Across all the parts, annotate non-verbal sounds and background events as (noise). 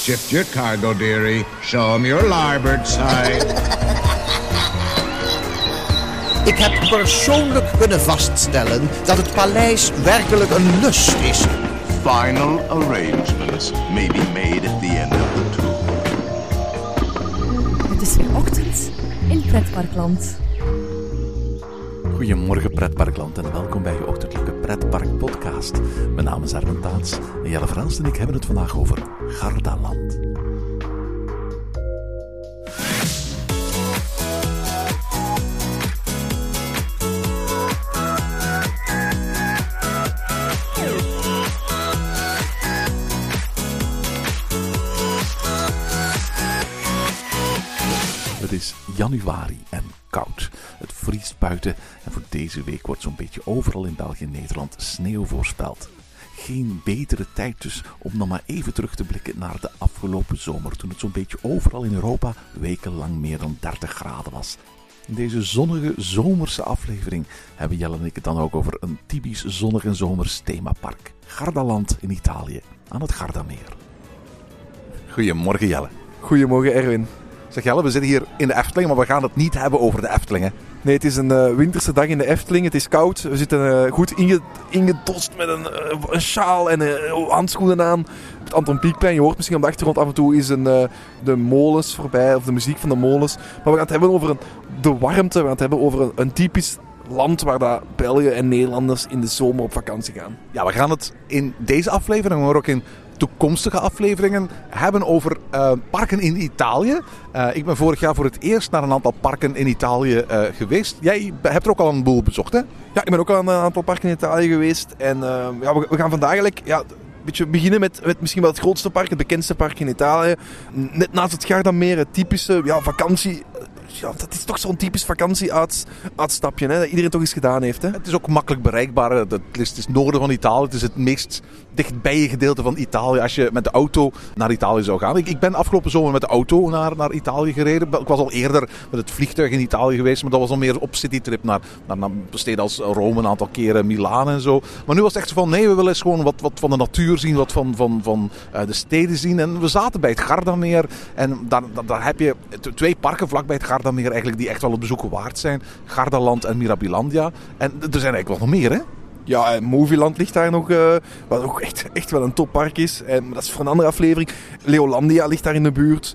Shift your cargo, dearie. Show 'em your larboard side. Ik heb persoonlijk kunnen vaststellen dat het paleis werkelijk een lust is. Final arrangements may be made at the end of the tour. Het is weer ochtend in Pretparkland. Goedemorgen pretparkland en welkom bij je ochtendelijke pretpark podcast. Mijn naam is Armin Taats en Jelle Frans en ik hebben het vandaag over Gardaland. Het is januari en koud. Het vriest buiten en voor deze week wordt zo'n beetje overal in België en Nederland sneeuw voorspeld. Geen betere tijd dus om nog maar even terug te blikken naar de afgelopen zomer, toen het zo'n beetje overal in Europa wekenlang meer dan 30 graden was. In deze zonnige zomerse aflevering hebben Jelle en ik het dan ook over een typisch zonnig en zomers themapark. Gardaland in Italië, aan het Gardameer. Goedemorgen Jelle. Goedemorgen Erwin. Zeg Jelle, we zitten hier in de Efteling, maar we gaan het niet hebben over de Efteling. Hè? Nee, het is een eh, winterse dag in de Efteling. Het is koud. We zitten eh, goed inge ingedost met een, eh, een sjaal en handschoenen aan. Het Anton Pieckplein. Je hoort misschien op de achtergrond af en toe is een, de molens voorbij, of de muziek van de molens. Maar we gaan het hebben over een, de warmte. We gaan het hebben over een, een typisch land waar dat Belgen en Nederlanders in de zomer op vakantie gaan. Ja, we gaan het in deze aflevering, maar ook in toekomstige afleveringen hebben over uh, parken in Italië. Uh, ik ben vorig jaar voor het eerst naar een aantal parken in Italië uh, geweest. Jij hebt er ook al een boel bezocht, hè? Ja, ik ben ook al aan een aantal parken in Italië geweest. En ja, we, we, gaan vandaag eigenlijk ja, een beetje beginnen met, met misschien wel het grootste park, het bekendste park in Italië. Net naast het Gardameer, het typische ja, vakantie ja, dat is toch zo'n typisch vakantie-uitstapje, hè, dat iedereen toch eens gedaan heeft. Hè? Het is ook makkelijk bereikbaar. Het is het noorden van Italië. Het is het meest dichtbij gedeelte van Italië als je met de auto naar Italië zou gaan. Ik, ik ben afgelopen zomer met de auto naar, naar Italië gereden. Ik was al eerder met het vliegtuig in Italië geweest, maar dat was al meer op citytrip naar, naar, naar steden als Rome, een aantal keren Milaan en zo. Maar nu was het echt van, nee, we willen eens gewoon wat, wat van de natuur zien, wat van, van, van uh, de steden zien. En we zaten bij het Gardameer en daar, daar, daar heb je twee parken vlakbij het Gardameer eigenlijk die echt wel het bezoeken waard zijn. Gardaland en Mirabilandia. En er zijn eigenlijk wel nog meer, hè? Ja, en Movieland ligt daar nog, uh, wat ook echt, echt wel een toppark is. En dat is voor een andere aflevering. Leolandia ligt daar in de buurt.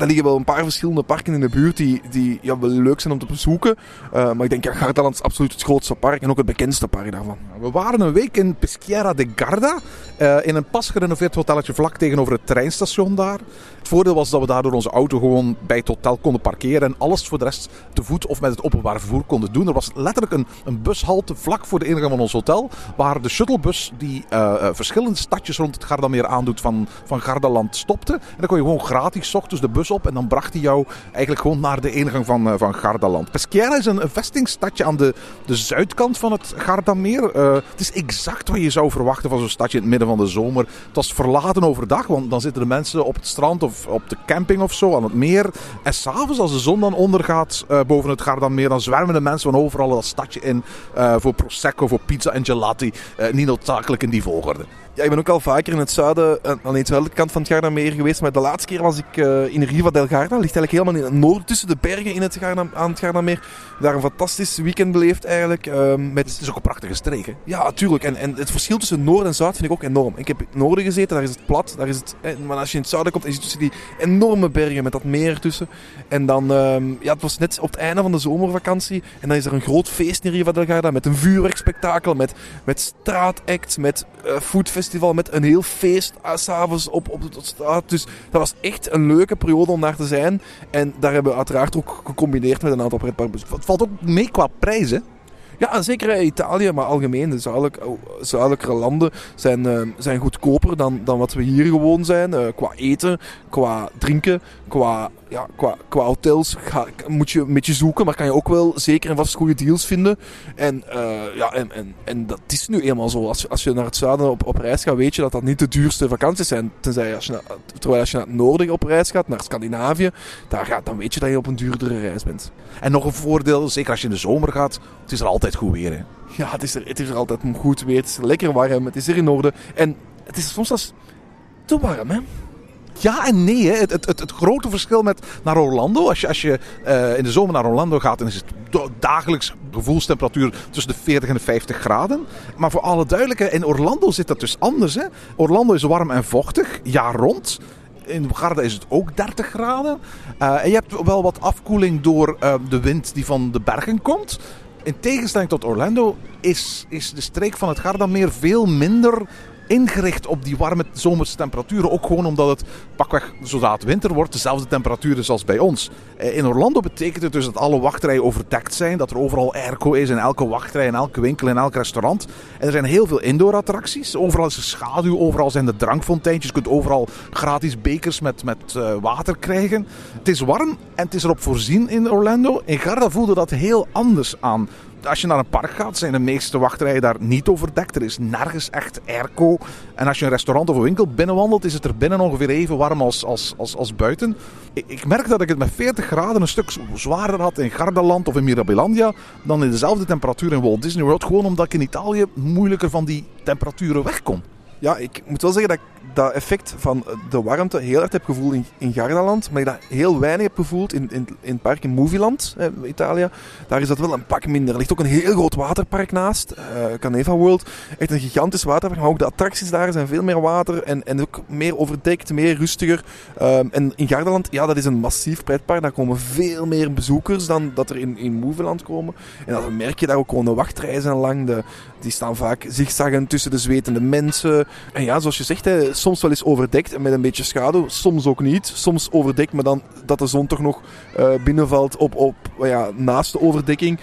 Er liggen wel een paar verschillende parken in de buurt die, die ja, wel leuk zijn om te bezoeken. Uh, maar ik denk, ja, Gardaland is absoluut het grootste park en ook het bekendste park daarvan. We waren een week in Peschiera de Garda. Uh, in een pas gerenoveerd hotelletje vlak tegenover het treinstation daar. Het voordeel was dat we daardoor onze auto gewoon bij het hotel konden parkeren. En alles voor de rest te voet of met het openbaar vervoer konden doen. Er was letterlijk een, een bushalte vlak voor de ingang van ons hotel. Waar de shuttlebus die uh, verschillende stadjes rond het Gardameer aandoet van, van Gardaland stopte. En dan kon je gewoon gratis ochtends de bus op. En dan bracht hij jou eigenlijk gewoon naar de ingang van, uh, van Gardaland. Peschiera is een, vestingstadje aan de, de zuidkant van het Gardameer. Uh, het is exact wat je zou verwachten van zo'n stadje in het midden van de zomer. Het was verlaten overdag, want dan zitten de mensen op het strand of op de camping of zo aan het meer. En s'avonds, als de zon dan ondergaat uh, boven het Gardameer, dan zwermen de mensen van overal dat stadje in voor prosecco, voor pizza en gelati. niet noodzakelijk in die volgorde. Ja, ik ben ook al vaker in het zuiden, aan de zuidelijke kant van het Gardameer geweest. Maar de laatste keer was ik uh, in Riva del Garda. ligt eigenlijk helemaal in het noorden, tussen de bergen in het Garda, aan het Gardameer. Daar een fantastisch weekend beleefd eigenlijk. Uh, met... Het is ook een prachtige streek, hè? Ja, natuurlijk. En, en het verschil tussen noord en zuid vind ik ook enorm. Ik heb in het noorden gezeten, daar is het plat. Daar is het, eh, maar als je in het zuiden komt, is het tussen die enorme bergen met dat meer ertussen. En dan, um, ja, het was net op het einde van de zomervakantie. En dan is er een groot feest in Riva del Garda met een vuurwerkspektakel, met, met straatacts, met uh, foodfestival, met een heel feest uh, s'avonds op, op de straat. Dus dat was echt een leuke periode om naar te zijn. En daar hebben we uiteraard ook gecombineerd met een aantal pretparkbezoeken. Het valt ook mee qua prijzen. Ja, zeker Italië, maar algemeen. De zuidelijke, zuidelijkere landen zijn, uh, zijn goedkoper dan, dan wat we hier gewoon zijn. Uh, qua eten, qua drinken, qua, ja, qua, qua hotels ga, moet je een beetje zoeken. Maar kan je ook wel zeker en vast goede deals vinden. En, uh, ja, en, en, en dat is nu eenmaal zo. Als, als je naar het zuiden op, op reis gaat, weet je dat dat niet de duurste vakanties zijn. Tenzij als je naar, terwijl als je naar het noorden op reis gaat, naar Scandinavië, daar gaat, dan weet je dat je op een duurdere reis bent. En nog een voordeel, zeker als je in de zomer gaat, het is er altijd goed weer. Hè? Ja, het is, er, het is er altijd goed weer. Het is lekker warm. Het is er in orde. En het is soms als te warm, hè? Ja en nee. Hè. Het, het, het, grote verschil met naar Orlando. Als je, als je eh, in de zomer naar Orlando gaat, dan is het dagelijks gevoelstemperatuur tussen de 40 en de 50 graden. Maar voor alle duidelijkheid, in Orlando zit dat dus anders. Hè. Orlando is warm en vochtig, jaar rond. In Garda is het ook 30 graden. Eh, en je hebt wel wat afkoeling door eh, de wind die van de bergen komt. In tegenstelling tot Orlando is, is de streek van het Gardameer veel minder ingericht op die warme zomerse temperaturen. Ook gewoon omdat het pakweg zodra het winter wordt dezelfde temperatuur is als bij ons. Eh, In Orlando betekent het dus dat alle wachtrijen overdekt zijn. Dat er overal airco is in elke wachtrij, in elke winkel, in elk restaurant. En er zijn heel veel indoor attracties. Overal is er schaduw, overal zijn er drankfonteintjes. Je kunt overal gratis bekers met, met eh, water krijgen. Het is warm en het is erop voorzien in Orlando. In Garda voelde dat heel anders aan als je naar een park gaat, zijn de meeste wachtrijen daar niet overdekt. Er is nergens echt airco. En als je een restaurant of een winkel binnenwandelt, is het er binnen ongeveer even warm als, als, als, als buiten. Ik, ik merk dat ik het met 40 graden een stuk zwaarder had in Gardaland of in Mirabilandia dan in dezelfde temperatuur in Walt Disney World. Gewoon omdat ik in Italië moeilijker van die temperaturen weg kon. Ja, ik moet wel zeggen dat ik dat effect van de warmte heel erg heb gevoeld in, Gardaland. Maar ik dat heel weinig heb gevoeld in, in, in het park in Movieland, Italië. Daar is dat wel een pak minder. Er ligt ook een heel groot waterpark naast. eh Caneva World. Echt een gigantisch waterpark. Maar ook de attracties daar zijn veel meer water. En, en ook meer overdekt, meer rustiger. Ehm, en in Gardaland, ja, dat is een massief pretpark. Daar komen veel meer bezoekers dan dat er in, in Movieland komen. En dan merk je daar ook gewoon de wachtrijen lang. De, die staan vaak zigzaggen tussen de zwetende mensen. En ja, zoals je zegt, hè, soms wel eens overdekt en met een beetje schaduw. Soms ook niet. Soms overdekt, maar dan dat de zon toch nog eh, binnenvalt op, op, ja, naast de overdekking.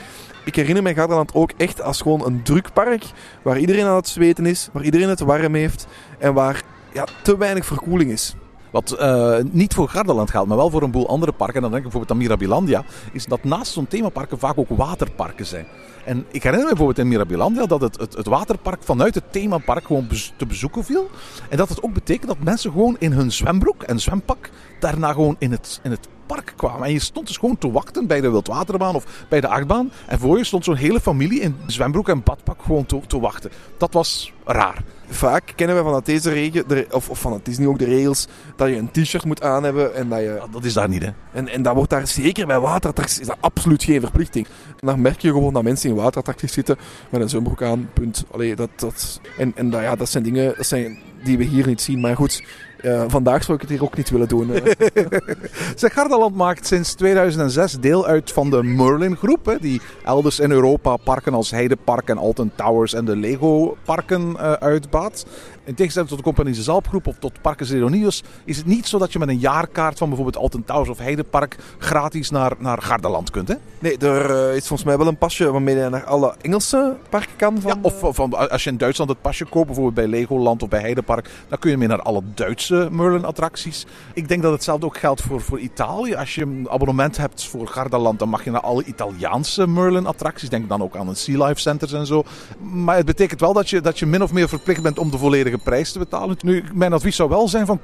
Ik herinner me Gardaland ook echt als gewoon een druk park. Waar iedereen aan het zweten is, waar iedereen het warm heeft. En waar ja, te weinig verkoeling is. Wat eh, niet voor Gardaland geldt, maar wel voor een boel andere parken. En dan denk ik bijvoorbeeld aan Mirabilandia. Is dat naast zo'n themaparken vaak ook waterparken zijn. En ik herinner me bijvoorbeeld in Mirabilandia dat het, het, het waterpark vanuit het themapark gewoon te bezoeken viel. En dat het ook betekent dat mensen gewoon in hun zwembroek en zwempak daarna gewoon in het, in het park kwamen. En je stond dus gewoon te wachten bij de wildwaterbaan of bij de achtbaan. En voor je stond zo'n hele familie in zwembroek en badpak gewoon te, te wachten. Dat was raar. Vaak kennen we vanuit deze regio, of, of vanuit Disney ook de regels, dat je een t-shirt moet aan hebben en dat je Ja, dat is daar niet, hè. En, en dat wordt daar zeker bij waterattracties is dat absoluut geen verplichting. En dan merk je gewoon dat mensen in waterattracties zitten met een zwembroek aan, punt. Allee, dat, dat, en en dat, ja, dat zijn dingen dat zijn, die we hier niet zien. Maar goed, eh, vandaag zou ik het hier ook niet willen doen. eh. (laughs) Zeg, Gardaland maakt sinds 2006 deel uit van de Merlin groep. Hè, die elders in Europa parken als Heidepark en Alton Towers en de Lego parken eh, uitbaat. In tegenstelling tot de Compagnie de Zalpgroep of tot Parken Zeronius is het niet zo dat je met een jaarkaart van bijvoorbeeld Alton Towers of Heidepark gratis naar, naar Gardaland kunt. Hè? Nee, er eh, is volgens mij wel een pasje waarmee je naar alle Engelse parken kan. Van, Ja, of van- van, als je in Duitsland het pasje koopt, bijvoorbeeld bij Legoland of bij Heidepark, dan kun je mee naar alle Duitse Merlin-attracties. Ik denk dat hetzelfde ook geldt voor, voor Italië. Als je een abonnement hebt voor Gardaland, dan mag je naar alle Italiaanse Merlin-attracties. Denk dan ook aan een Sea Life Centers en zo. Maar het betekent wel dat je, dat je min of meer verplicht bent om de volledige prijs te betalen. Nu, mijn advies zou wel zijn van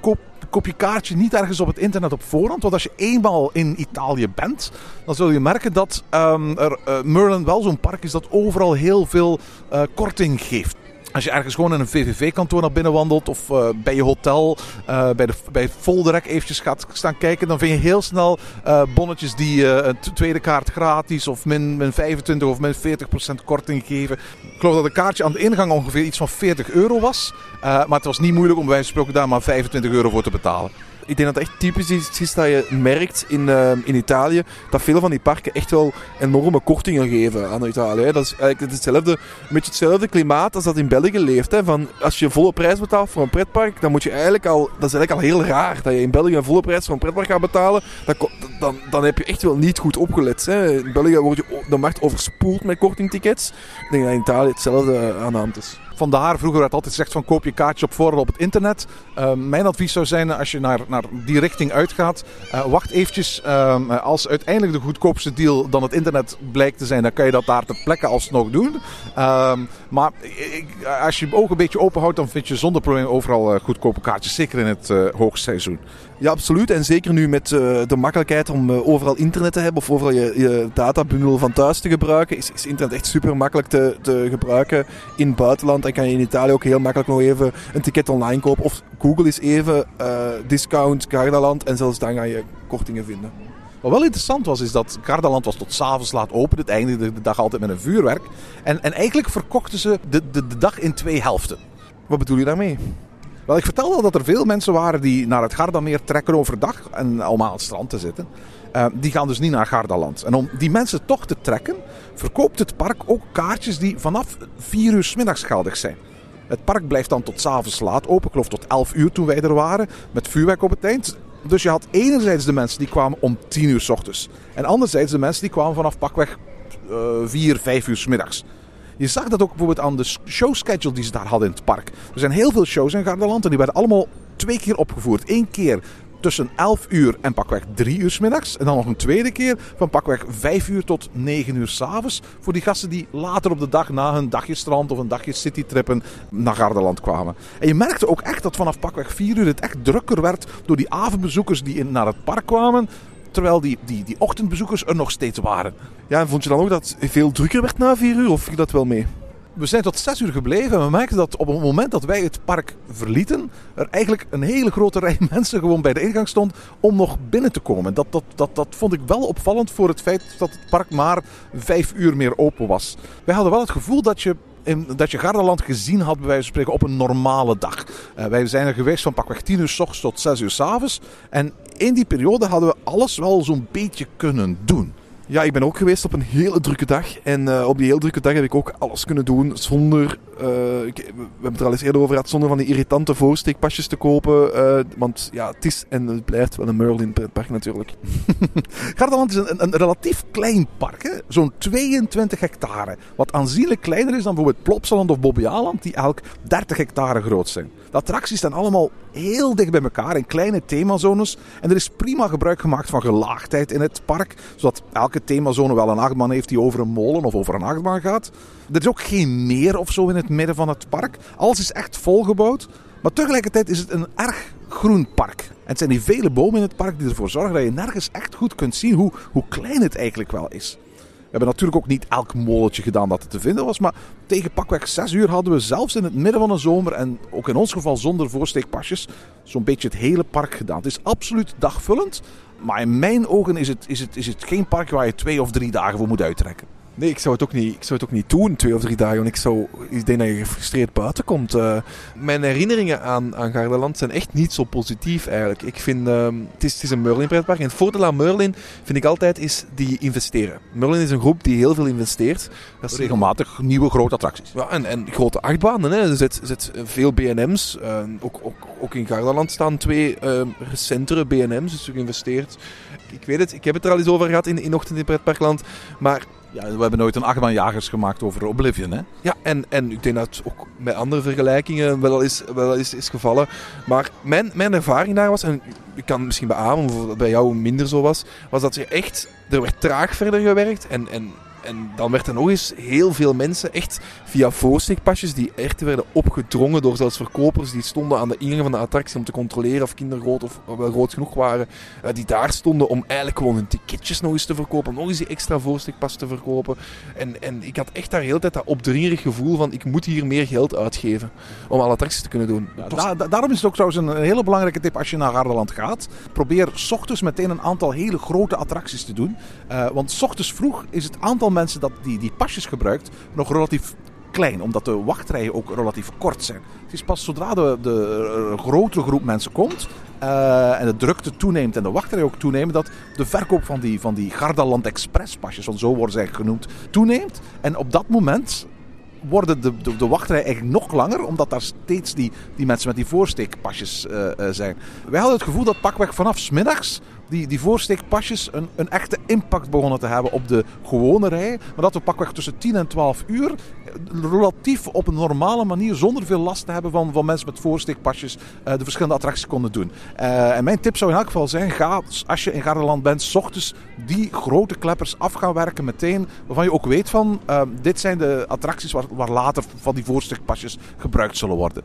koop, je kaartje niet ergens op het internet op voorhand. Want als je eenmaal in Italië bent, dan zul je merken dat ehm, er, eh, Merlin wel zo'n park is dat overal heel veel eh, korting geeft. Als je ergens gewoon in een VVV-kantoor naar binnen wandelt of eh, bij je hotel, eh, bij, de, bij Volderek eventjes gaat staan kijken, dan vind je heel snel eh, bonnetjes die een tweede kaart gratis of min, min 25 of min 40% korting geven. Ik geloof dat een kaartje aan de ingang ongeveer iets van 40 euro was. Maar het was niet moeilijk om bij wijze daar maar 25 euro voor te betalen. Ik denk dat het echt typisch is, is dat je merkt in, eh, in Italië dat veel van die parken echt wel enorme kortingen geven aan Italië. Dat is eigenlijk hetzelfde, een beetje hetzelfde klimaat als dat in België leeft. Hè. Van, als je volle prijs betaalt voor een pretpark, dan moet je eigenlijk al, dat is eigenlijk al heel raar dat je in België een volle prijs voor een pretpark gaat betalen. Dan, dan, dan heb je echt wel niet goed opgelet. Hè. In België word je de markt overspoeld met kortingtickets. Ik denk dat in Italië hetzelfde eh, aan de hand is. Vandaar, vroeger werd altijd gezegd van koop je kaartje op voorhand op het internet. Eh, mijn advies zou zijn als je naar, naar die richting uitgaat, eh, wacht eventjes. Ehm, als uiteindelijk de goedkoopste deal dan het internet blijkt te zijn, dan kan je dat daar ter plekke alsnog doen. Ehm, maar ik, als je je ogen een beetje open houdt, dan vind je zonder probleem overal eh, goedkope kaartjes. Zeker in het eh hoogseizoen. Ja, absoluut. En zeker nu met de makkelijkheid om overal internet te hebben of overal je, je databundel van thuis te gebruiken, is, is internet echt super makkelijk te, te gebruiken in het buitenland. Kan je in Italië ook heel makkelijk nog even een ticket online kopen. Of Google is even eh, discount Gardaland en zelfs dan ga je kortingen vinden. Wat wel interessant was, is dat Gardaland was tot s'avonds laat open. Het eindigde de dag altijd met een vuurwerk. En, en eigenlijk verkochten ze de, de, de dag in twee helften. Wat bedoel je daarmee? Wel, ik vertelde al dat er veel mensen waren die naar het Gardameer trekken overdag en allemaal aan het strand te zitten. Uh, die gaan dus niet naar Gardaland. En om die mensen toch te trekken, verkoopt het park ook kaartjes die vanaf 4 uur 's middags geldig zijn. Het park blijft dan tot s'avonds laat open, ik geloof tot 11 uur toen wij er waren, met vuurwerk op het eind. Dus je had enerzijds de mensen die kwamen om 10 uur s ochtends. En anderzijds de mensen die kwamen vanaf pakweg uh, 4, 5 uur 's middags. Je zag dat ook bijvoorbeeld aan de showschedule die ze daar hadden in het park. Er zijn heel veel shows in Gardaland en die werden allemaal twee keer opgevoerd. Eén keer tussen 11 uur en pakweg 3 uur s middags. En dan nog een tweede keer van pakweg 5 uur tot 9 uur s'avonds. Voor die gasten die later op de dag na hun dagje strand of een dagje citytrippen naar Gardaland kwamen. En je merkte ook echt dat vanaf pakweg 4 uur het echt drukker werd door die avondbezoekers die in, naar het park kwamen. Terwijl die, die, die ochtendbezoekers er nog steeds waren. Ja, en vond je dan ook dat het veel drukker werd na 4 uur of viel dat wel mee? We zijn tot 6 uur gebleven en we merkten dat op het moment dat wij het park verlieten, er eigenlijk een hele grote rij (laughs) mensen gewoon bij de ingang stond om nog binnen te komen. Dat, dat, dat, dat vond ik wel opvallend voor het feit dat het park maar 5 uur meer open was. Wij hadden wel het gevoel dat je in, dat je Gardaland gezien had, bij wijze van spreken, op een normale dag. Uh, wij zijn er geweest van pakweg 10 uur s ochtends tot 6 uur s avonds. En in die periode hadden we alles wel zo'n beetje kunnen doen. Ja, ik ben ook geweest op een hele drukke dag. En uh, op die hele drukke dag heb ik ook alles kunnen doen zonder... Ik, we hebben het er al eens eerder over gehad, zonder van die irritante voorsteekpasjes te kopen. Uh, want ja, het is en het blijft wel een Merlin pretpark natuurlijk. (laughs) Gardaland is een, een, relatief klein park, zo'n 22 hectare. Wat aanzienlijk kleiner is dan bijvoorbeeld Plopsaland of Bobbejaanland, die elk 30 hectare groot zijn. De attracties staan allemaal heel dicht bij elkaar in kleine themazones. En er is prima gebruik gemaakt van gelaagdheid in het park, zodat elke themazone wel een achtbaan heeft die over een molen of over een achtbaan gaat. Er is ook geen meer of zo in het midden van het park. Alles is echt volgebouwd. Maar tegelijkertijd is het een erg groen park. En het zijn die vele bomen in het park die ervoor zorgen dat je nergens echt goed kunt zien hoe, hoe klein het eigenlijk wel is. We hebben natuurlijk ook niet elk molentje gedaan dat er te vinden was. Maar tegen pakweg 6 uur hadden we zelfs in het midden van de zomer. En ook in ons geval zonder voorsteekpasjes. Zo'n beetje het hele park gedaan. Het is absoluut dagvullend. Maar in mijn ogen is het, is, het, is het geen park waar je twee of drie dagen voor moet uittrekken. Nee, ik zou het ook niet, ik zou het ook niet doen, twee of drie dagen. Want ik, zou, ik denk dat je gefrustreerd buiten komt. Uh, mijn herinneringen aan, aan Gardaland zijn echt niet zo positief eigenlijk. Ik vind, uh, het, is, het is een Merlin pretpark. En het voordeel aan Merlin vind ik altijd is die investeren. Merlin is een groep die heel veel investeert. Dat is regelmatig nieuwe grote attracties. Ja, en, en grote achtbanen. Hè. Er zit, zit veel BNM's. Uh, ook, ook, ook in Gardaland staan twee recentere BNM's. Dus geïnvesteerd. Ik weet het, ik heb het er al eens over gehad in, in Ochtend in Pretparkland. Maar ja, we hebben nooit een achtbaanjagers gemaakt over Oblivion, hè? Ja, en, en ik denk dat ook met andere vergelijkingen wel is, wel is, is gevallen. Maar mijn, mijn ervaring daar was, en ik kan misschien beamen of bij jou minder zo was, was dat je echt, er werd traag verder gewerkt en, en en dan werd er nog eens heel veel mensen echt via voorsteekpasjes die echt werden opgedrongen door zelfs verkopers die stonden aan de ingang van de attractie om te controleren of kinderen groot of wel groot genoeg waren. Uh, die daar stonden om eigenlijk gewoon hun ticketjes nog eens te verkopen, nog eens die extra voorsteekpas te verkopen. En, en ik had echt daar de hele tijd dat opdringerig gevoel van ik moet hier meer geld uitgeven om alle attracties te kunnen doen. Ja, da da daarom is het ook trouwens een hele belangrijke tip als je naar Gardaland gaat. Probeer s ochtends meteen een aantal hele grote attracties te doen. Uh, want s ochtends vroeg is het aantal mensen dat die, die pasjes gebruikt nog relatief klein, omdat de wachtrijen ook relatief kort zijn. Het is pas zodra de, de grotere groep mensen komt uh, en de drukte toeneemt en de wachtrij ook toenemen, dat de verkoop van die, van die Gardaland Express pasjes, want zo worden ze genoemd, toeneemt. En op dat moment worden de, de, wachtrij eigenlijk nog langer, omdat daar steeds die, die mensen met die voorsteekpasjes uh, zijn. Wij hadden het gevoel dat pakweg vanaf smiddags die, die voorsteekpasjes een, een echte impact begonnen te hebben op de gewone rij. Maar dat we pakweg tussen 10 en 12 uur relatief op een normale manier, zonder veel last te hebben van, van mensen met voorsteekpasjes, uh, de verschillende attracties konden doen. Uh, en mijn tip zou in elk geval zijn, ga als je in Gardaland bent, s ochtends die grote kleppers af gaan werken meteen. Waarvan je ook weet van, dit zijn de attracties waar, waar later van die voorsteekpasjes gebruikt zullen worden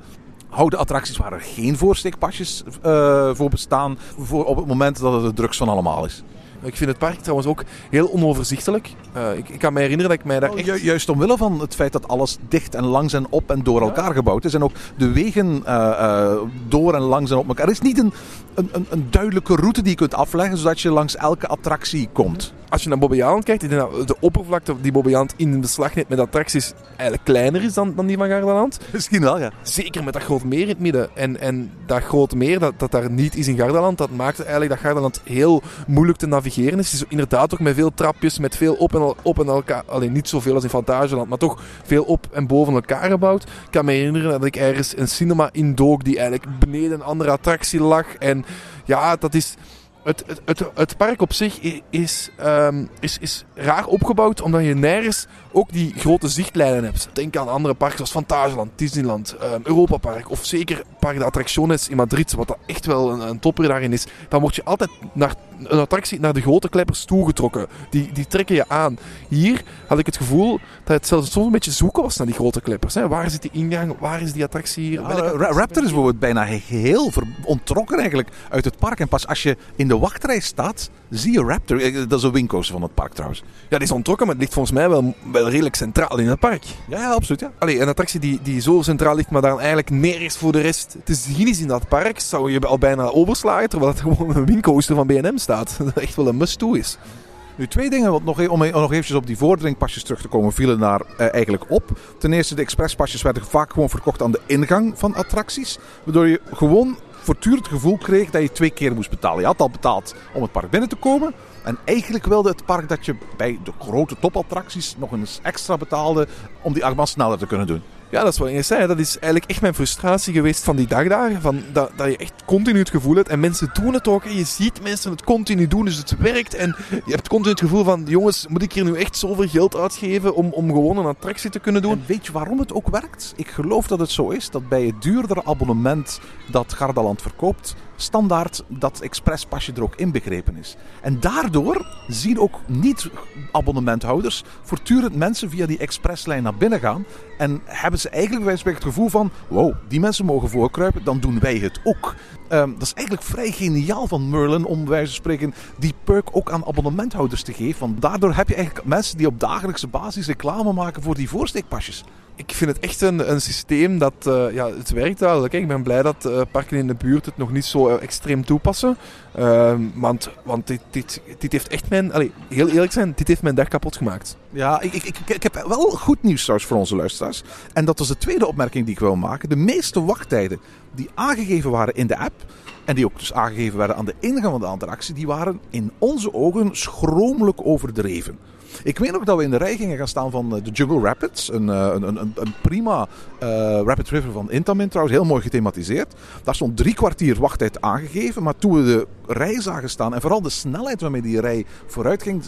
houden attracties waar er geen voorsteekpasjes uh, voor bestaan voor op het moment dat het de drugs van allemaal is. Ik vind het park trouwens ook heel onoverzichtelijk. Eh, ik, ik kan me herinneren dat ik mij daar echt... ju- juist omwille van het feit dat alles dicht en langs en op en door elkaar gebouwd is. En ook de wegen eh, eh, door en langs en op elkaar. Er is niet een, een, een, een duidelijke route die je kunt afleggen, zodat je langs elke attractie komt. Als je naar Bobbejaanland kijkt, ik denk dat de oppervlakte die Bobbejaanland in beslag neemt met attracties eigenlijk kleiner is dan, dan die van Gardaland. Misschien wel, ja. Zeker met dat grote meer in het midden. En, en dat grote meer dat, dat daar niet is in Gardaland, dat maakt eigenlijk dat Gardaland heel moeilijk te navigeren is. Het is inderdaad ook met veel trapjes, met veel op en, al- op en elkaar. Alleen niet zoveel als in Fantageland, maar toch veel op en boven elkaar gebouwd. Ik kan me herinneren dat ik ergens een cinema indook die eigenlijk beneden een andere attractie lag. En ja, dat is... Het, het, het, park op zich is, ehm, is, is raar opgebouwd, omdat je nergens ook die grote zichtlijnen hebt. Denk aan andere parken zoals Fantageland, Disneyland, ehm, Europa Park of zeker Park de Attracciones in Madrid, wat dat echt wel een, een topper daarin is. Dan word je altijd naar een attractie naar de grote kleppers toegetrokken. Die, die trekken je aan. Hier had ik het gevoel dat het zelfs soms een beetje zoeken was naar die grote kleppers. Hè. Waar zit die ingang? Waar is die attractie hier? Ja, Raptor is bijvoorbeeld bijna geheel ontrokken eigenlijk uit het park. En pas als je in de wachtrij staat, zie je Raptor. Eh, Dat is een wingcoaster van het park trouwens. Ja, die is ontrokken, maar het ligt volgens mij wel, wel redelijk centraal in het park. Ja, ja absoluut. Ja. Allee, een attractie die, die zo centraal ligt, maar dan eigenlijk nergens voor de rest te zien is in dat park, zou je al bijna overslagen, terwijl het (laughs) gewoon een windcoaster van B&M staat. (laughs) Dat echt wel een must-do is. Nu, twee dingen wat nog, e- om nog eventjes op die vordringpasjes terug te komen, vielen daar eh, eigenlijk op. Ten eerste, de expresspasjes werden vaak gewoon verkocht aan de ingang van attracties. Waardoor je gewoon voortdurend het gevoel kreeg dat je twee keer moest betalen. Je had al betaald om het park binnen te komen. En eigenlijk wilde het park dat je bij de grote topattracties nog eens extra betaalde om die achtbaan sneller te kunnen doen. Ja, dat is wat ik zei. Dat is eigenlijk echt mijn frustratie geweest van die dagdagen. Van dat, dat je echt continu het gevoel hebt. En mensen doen het ook. En je ziet mensen het continu doen. Dus het werkt. En je hebt continu het gevoel van... Jongens, moet ik hier nu echt zoveel geld uitgeven om, om gewoon een attractie te kunnen doen? En weet je waarom het ook werkt? Ik geloof dat het zo is dat bij het duurdere abonnement dat Gardaland verkoopt, standaard dat expresspasje er ook inbegrepen is. En daardoor zien ook niet-abonnementhouders voortdurend mensen via die expresslijn naar binnen gaan. En hebben ze eigenlijk bij het gevoel van: wow, die mensen mogen voorkruipen, dan doen wij het ook. Ehm, dat is eigenlijk vrij geniaal van Merlin om wijze van spreken die perk ook aan abonnementhouders te geven. Want daardoor heb je eigenlijk mensen die op dagelijkse basis reclame maken voor die voorsteekpasjes. Ik vind het echt een, een systeem dat... eh, ja, het werkt duidelijk. Ik ben blij dat eh, parken in de buurt het nog niet zo eh, extreem toepassen. Ehm, want want dit, dit, dit heeft echt mijn... Allee, heel eerlijk zijn, dit heeft mijn dag kapot gemaakt. Ja, ik, ik, ik, ik heb wel goed nieuws trouwens voor onze luisteraars. En dat was de tweede opmerking die ik wil maken. De meeste wachttijden die aangegeven waren in de app... en die ook dus aangegeven werden aan de ingang van de attractie... die waren in onze ogen schromelijk overdreven. Ik weet nog dat we in de rij gingen gaan staan van eh, de Jungle Rapids. Een, eh, een, een, een prima eh, Rapid River van Intamin trouwens. Heel mooi gethematiseerd. Daar stond drie kwartier wachttijd aangegeven. Maar toen we de rij zagen staan en vooral de snelheid waarmee die rij vooruit ging...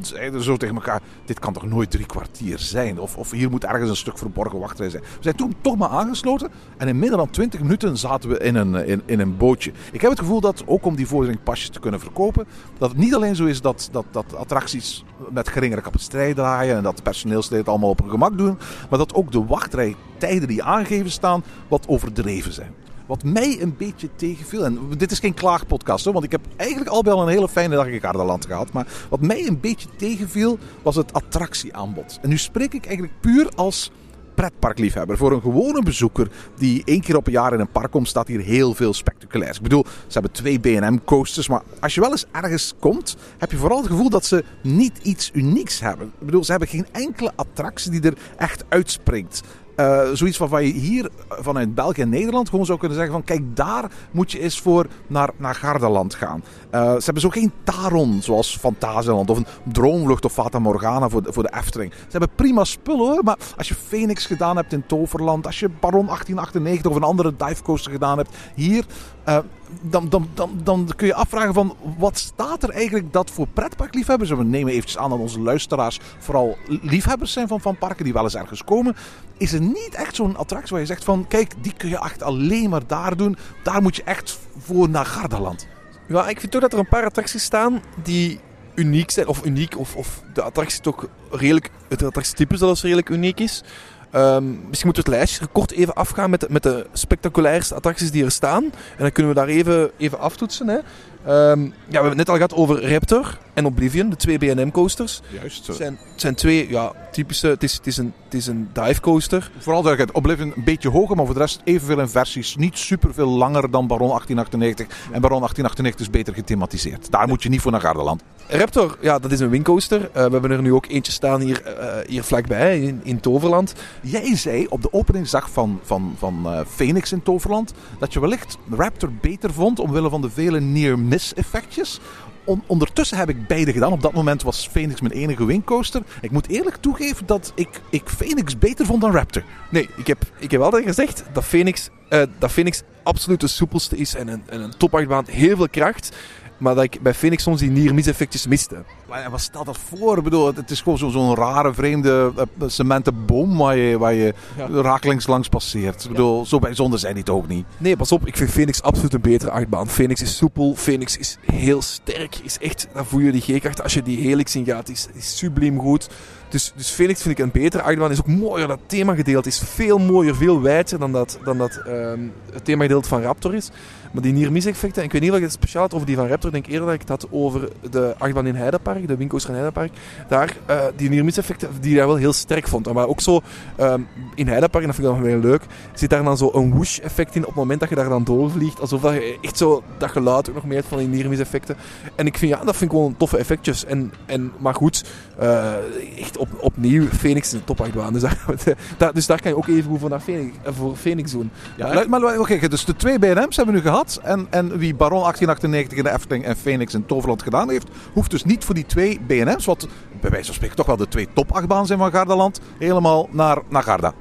zeiden zo tegen elkaar, dit kan toch nooit drie kwartier zijn? Of, of hier moet ergens een stuk verborgen wachtrij zijn. We zijn toen toch maar aangesloten. En in minder dan 20 minuten zaten we in een, in, in een bootje. Ik heb het gevoel dat, ook om die vorderingpasjes te kunnen verkopen... dat het niet alleen zo is dat, dat, dat attracties met geringere capaciteit draaien... en dat de personeelsleden het allemaal op hun gemak doen... maar dat ook de wachtrijtijden die aangegeven staan wat overdreven zijn. Wat mij een beetje tegenviel. En dit is geen klaagpodcast hoor. Want ik heb eigenlijk al wel een hele fijne dag in Gardaland gehad. Maar wat mij een beetje tegenviel was het attractieaanbod. En nu spreek ik eigenlijk puur als pretparkliefhebber. Voor een gewone bezoeker die één keer op een jaar in een park komt, staat hier heel veel spectaculairs. Ik bedoel, ze hebben twee B&M coasters, maar als je wel eens ergens komt, heb je vooral het gevoel dat ze niet iets unieks hebben. Ik bedoel, ze hebben geen enkele attractie die er echt uitspringt. Eh, zoiets waarvan je hier vanuit België en Nederland gewoon zou kunnen zeggen van kijk daar moet je eens voor naar, naar Gardaland gaan. Eh, ze hebben zo geen Taron zoals Fantasieland of een Droomvlucht of Fata Morgana voor de, voor de Efteling. Ze hebben prima spullen hoor, maar als je Phoenix gedaan hebt in Toverland, als je Baron 1898 of een andere divecoaster gedaan hebt hier, eh, dan, dan, dan, dan kun je afvragen van wat staat er eigenlijk dat voor pretparkliefhebbers, we nemen eventjes aan dat onze luisteraars vooral liefhebbers zijn van, van parken die wel eens ergens komen, is er niet echt zo'n attractie waar je zegt van kijk, die kun je echt alleen maar daar doen, daar moet je echt voor naar Gardaland. Ja, ik vind toch dat er een paar attracties staan die uniek zijn. Of uniek, of, of de attractie toch redelijk, het attractietype zelfs redelijk uniek is. Ehm, misschien moeten we het lijstje kort even afgaan met de, met de spectaculairste attracties die er staan. En dan kunnen we daar even, even aftoetsen. Hè. Ehm, ja, we hebben het net al gehad over Raptor en Oblivion, de twee B&M coasters. Juist. Het zijn, het zijn twee ja, typische... Het is, het is, een, het is een dive coaster. Vooral duidelijkheid, Oblivion een beetje hoger, maar voor de rest evenveel in versies. Niet super veel langer dan Baron 1898. En Baron 1898 is beter gethematiseerd. Daar moet je niet voor naar Gardaland. Raptor, ja, dat is een wingcoaster. Eh, we hebben er nu ook eentje staan hier, eh, hier vlakbij, in, in Toverland. Jij zei op de openingsdag van, van, van Phoenix in Toverland dat je wellicht Raptor beter vond omwille van de vele near-miss effectjes. On- ondertussen heb ik beide gedaan. Op dat moment was Phoenix mijn enige wingcoaster. Ik moet eerlijk toegeven dat ik, ik Phoenix beter vond dan Raptor. Nee, ik heb, ik heb altijd gezegd dat Phoenix, eh, dat Phoenix absoluut de soepelste is en een, en een topachtbaan. Heel veel kracht. Maar dat ik bij Phoenix soms die near-miss-effectjes miste. Maar wat stelt dat voor? Ik bedoel, het is gewoon zo- zo'n rare, vreemde eh, cementen boom waar je, waar je Ja. rakelings langs passeert. Ik bedoel, zo bijzonder zijn die toch ook niet. Nee, pas op. Ik vind Phoenix absoluut een betere achtbaan. Phoenix is soepel. Phoenix is heel sterk. Is echt, dan voel je die G-kracht als je die helix in gaat. Is, is subliem goed. Dus, dus Phoenix vind ik een betere achtbaan. Is ook mooier. Dat themagedeelte is veel mooier, veel wijder dan dat, dan dat ehm, het themagedeelte van Raptor is. Maar die near-miss effecten, en ik weet niet of ik het speciaal had over die van Raptor. Ik denk eerder dat ik het had over de achtbaan in Heidepark, de in Heidepark. Daar, eh, die near-miss effecten, die daar wel heel sterk vond. En waar ook zo ehm, in Heidepark, en dat vind ik dan wel leuk, zit daar dan zo een whoosh effect in op het moment dat je daar dan doorvliegt. Alsof dat je echt zo dat geluid ook nog meer hebt van die near-miss effecten. En ik vind, ja, dat vind ik gewoon toffe effectjes. En, en, maar goed, eh, echt op, opnieuw, Phoenix is een topachtbaan. Dus (laughs) daar, dus daar kan je ook even goed voor, naar Phoenix, eh, voor Phoenix doen. Ja, Maar- maar, maar, maar oké, dus de twee BNM's hebben we nu gehad. En, en wie Baron 1898 in de Efteling en Phoenix in Toverland gedaan heeft, hoeft dus niet voor die twee BNM's, wat bij wijze van spreken toch wel de twee topachtbanen zijn van Gardaland, helemaal naar, naar Garda.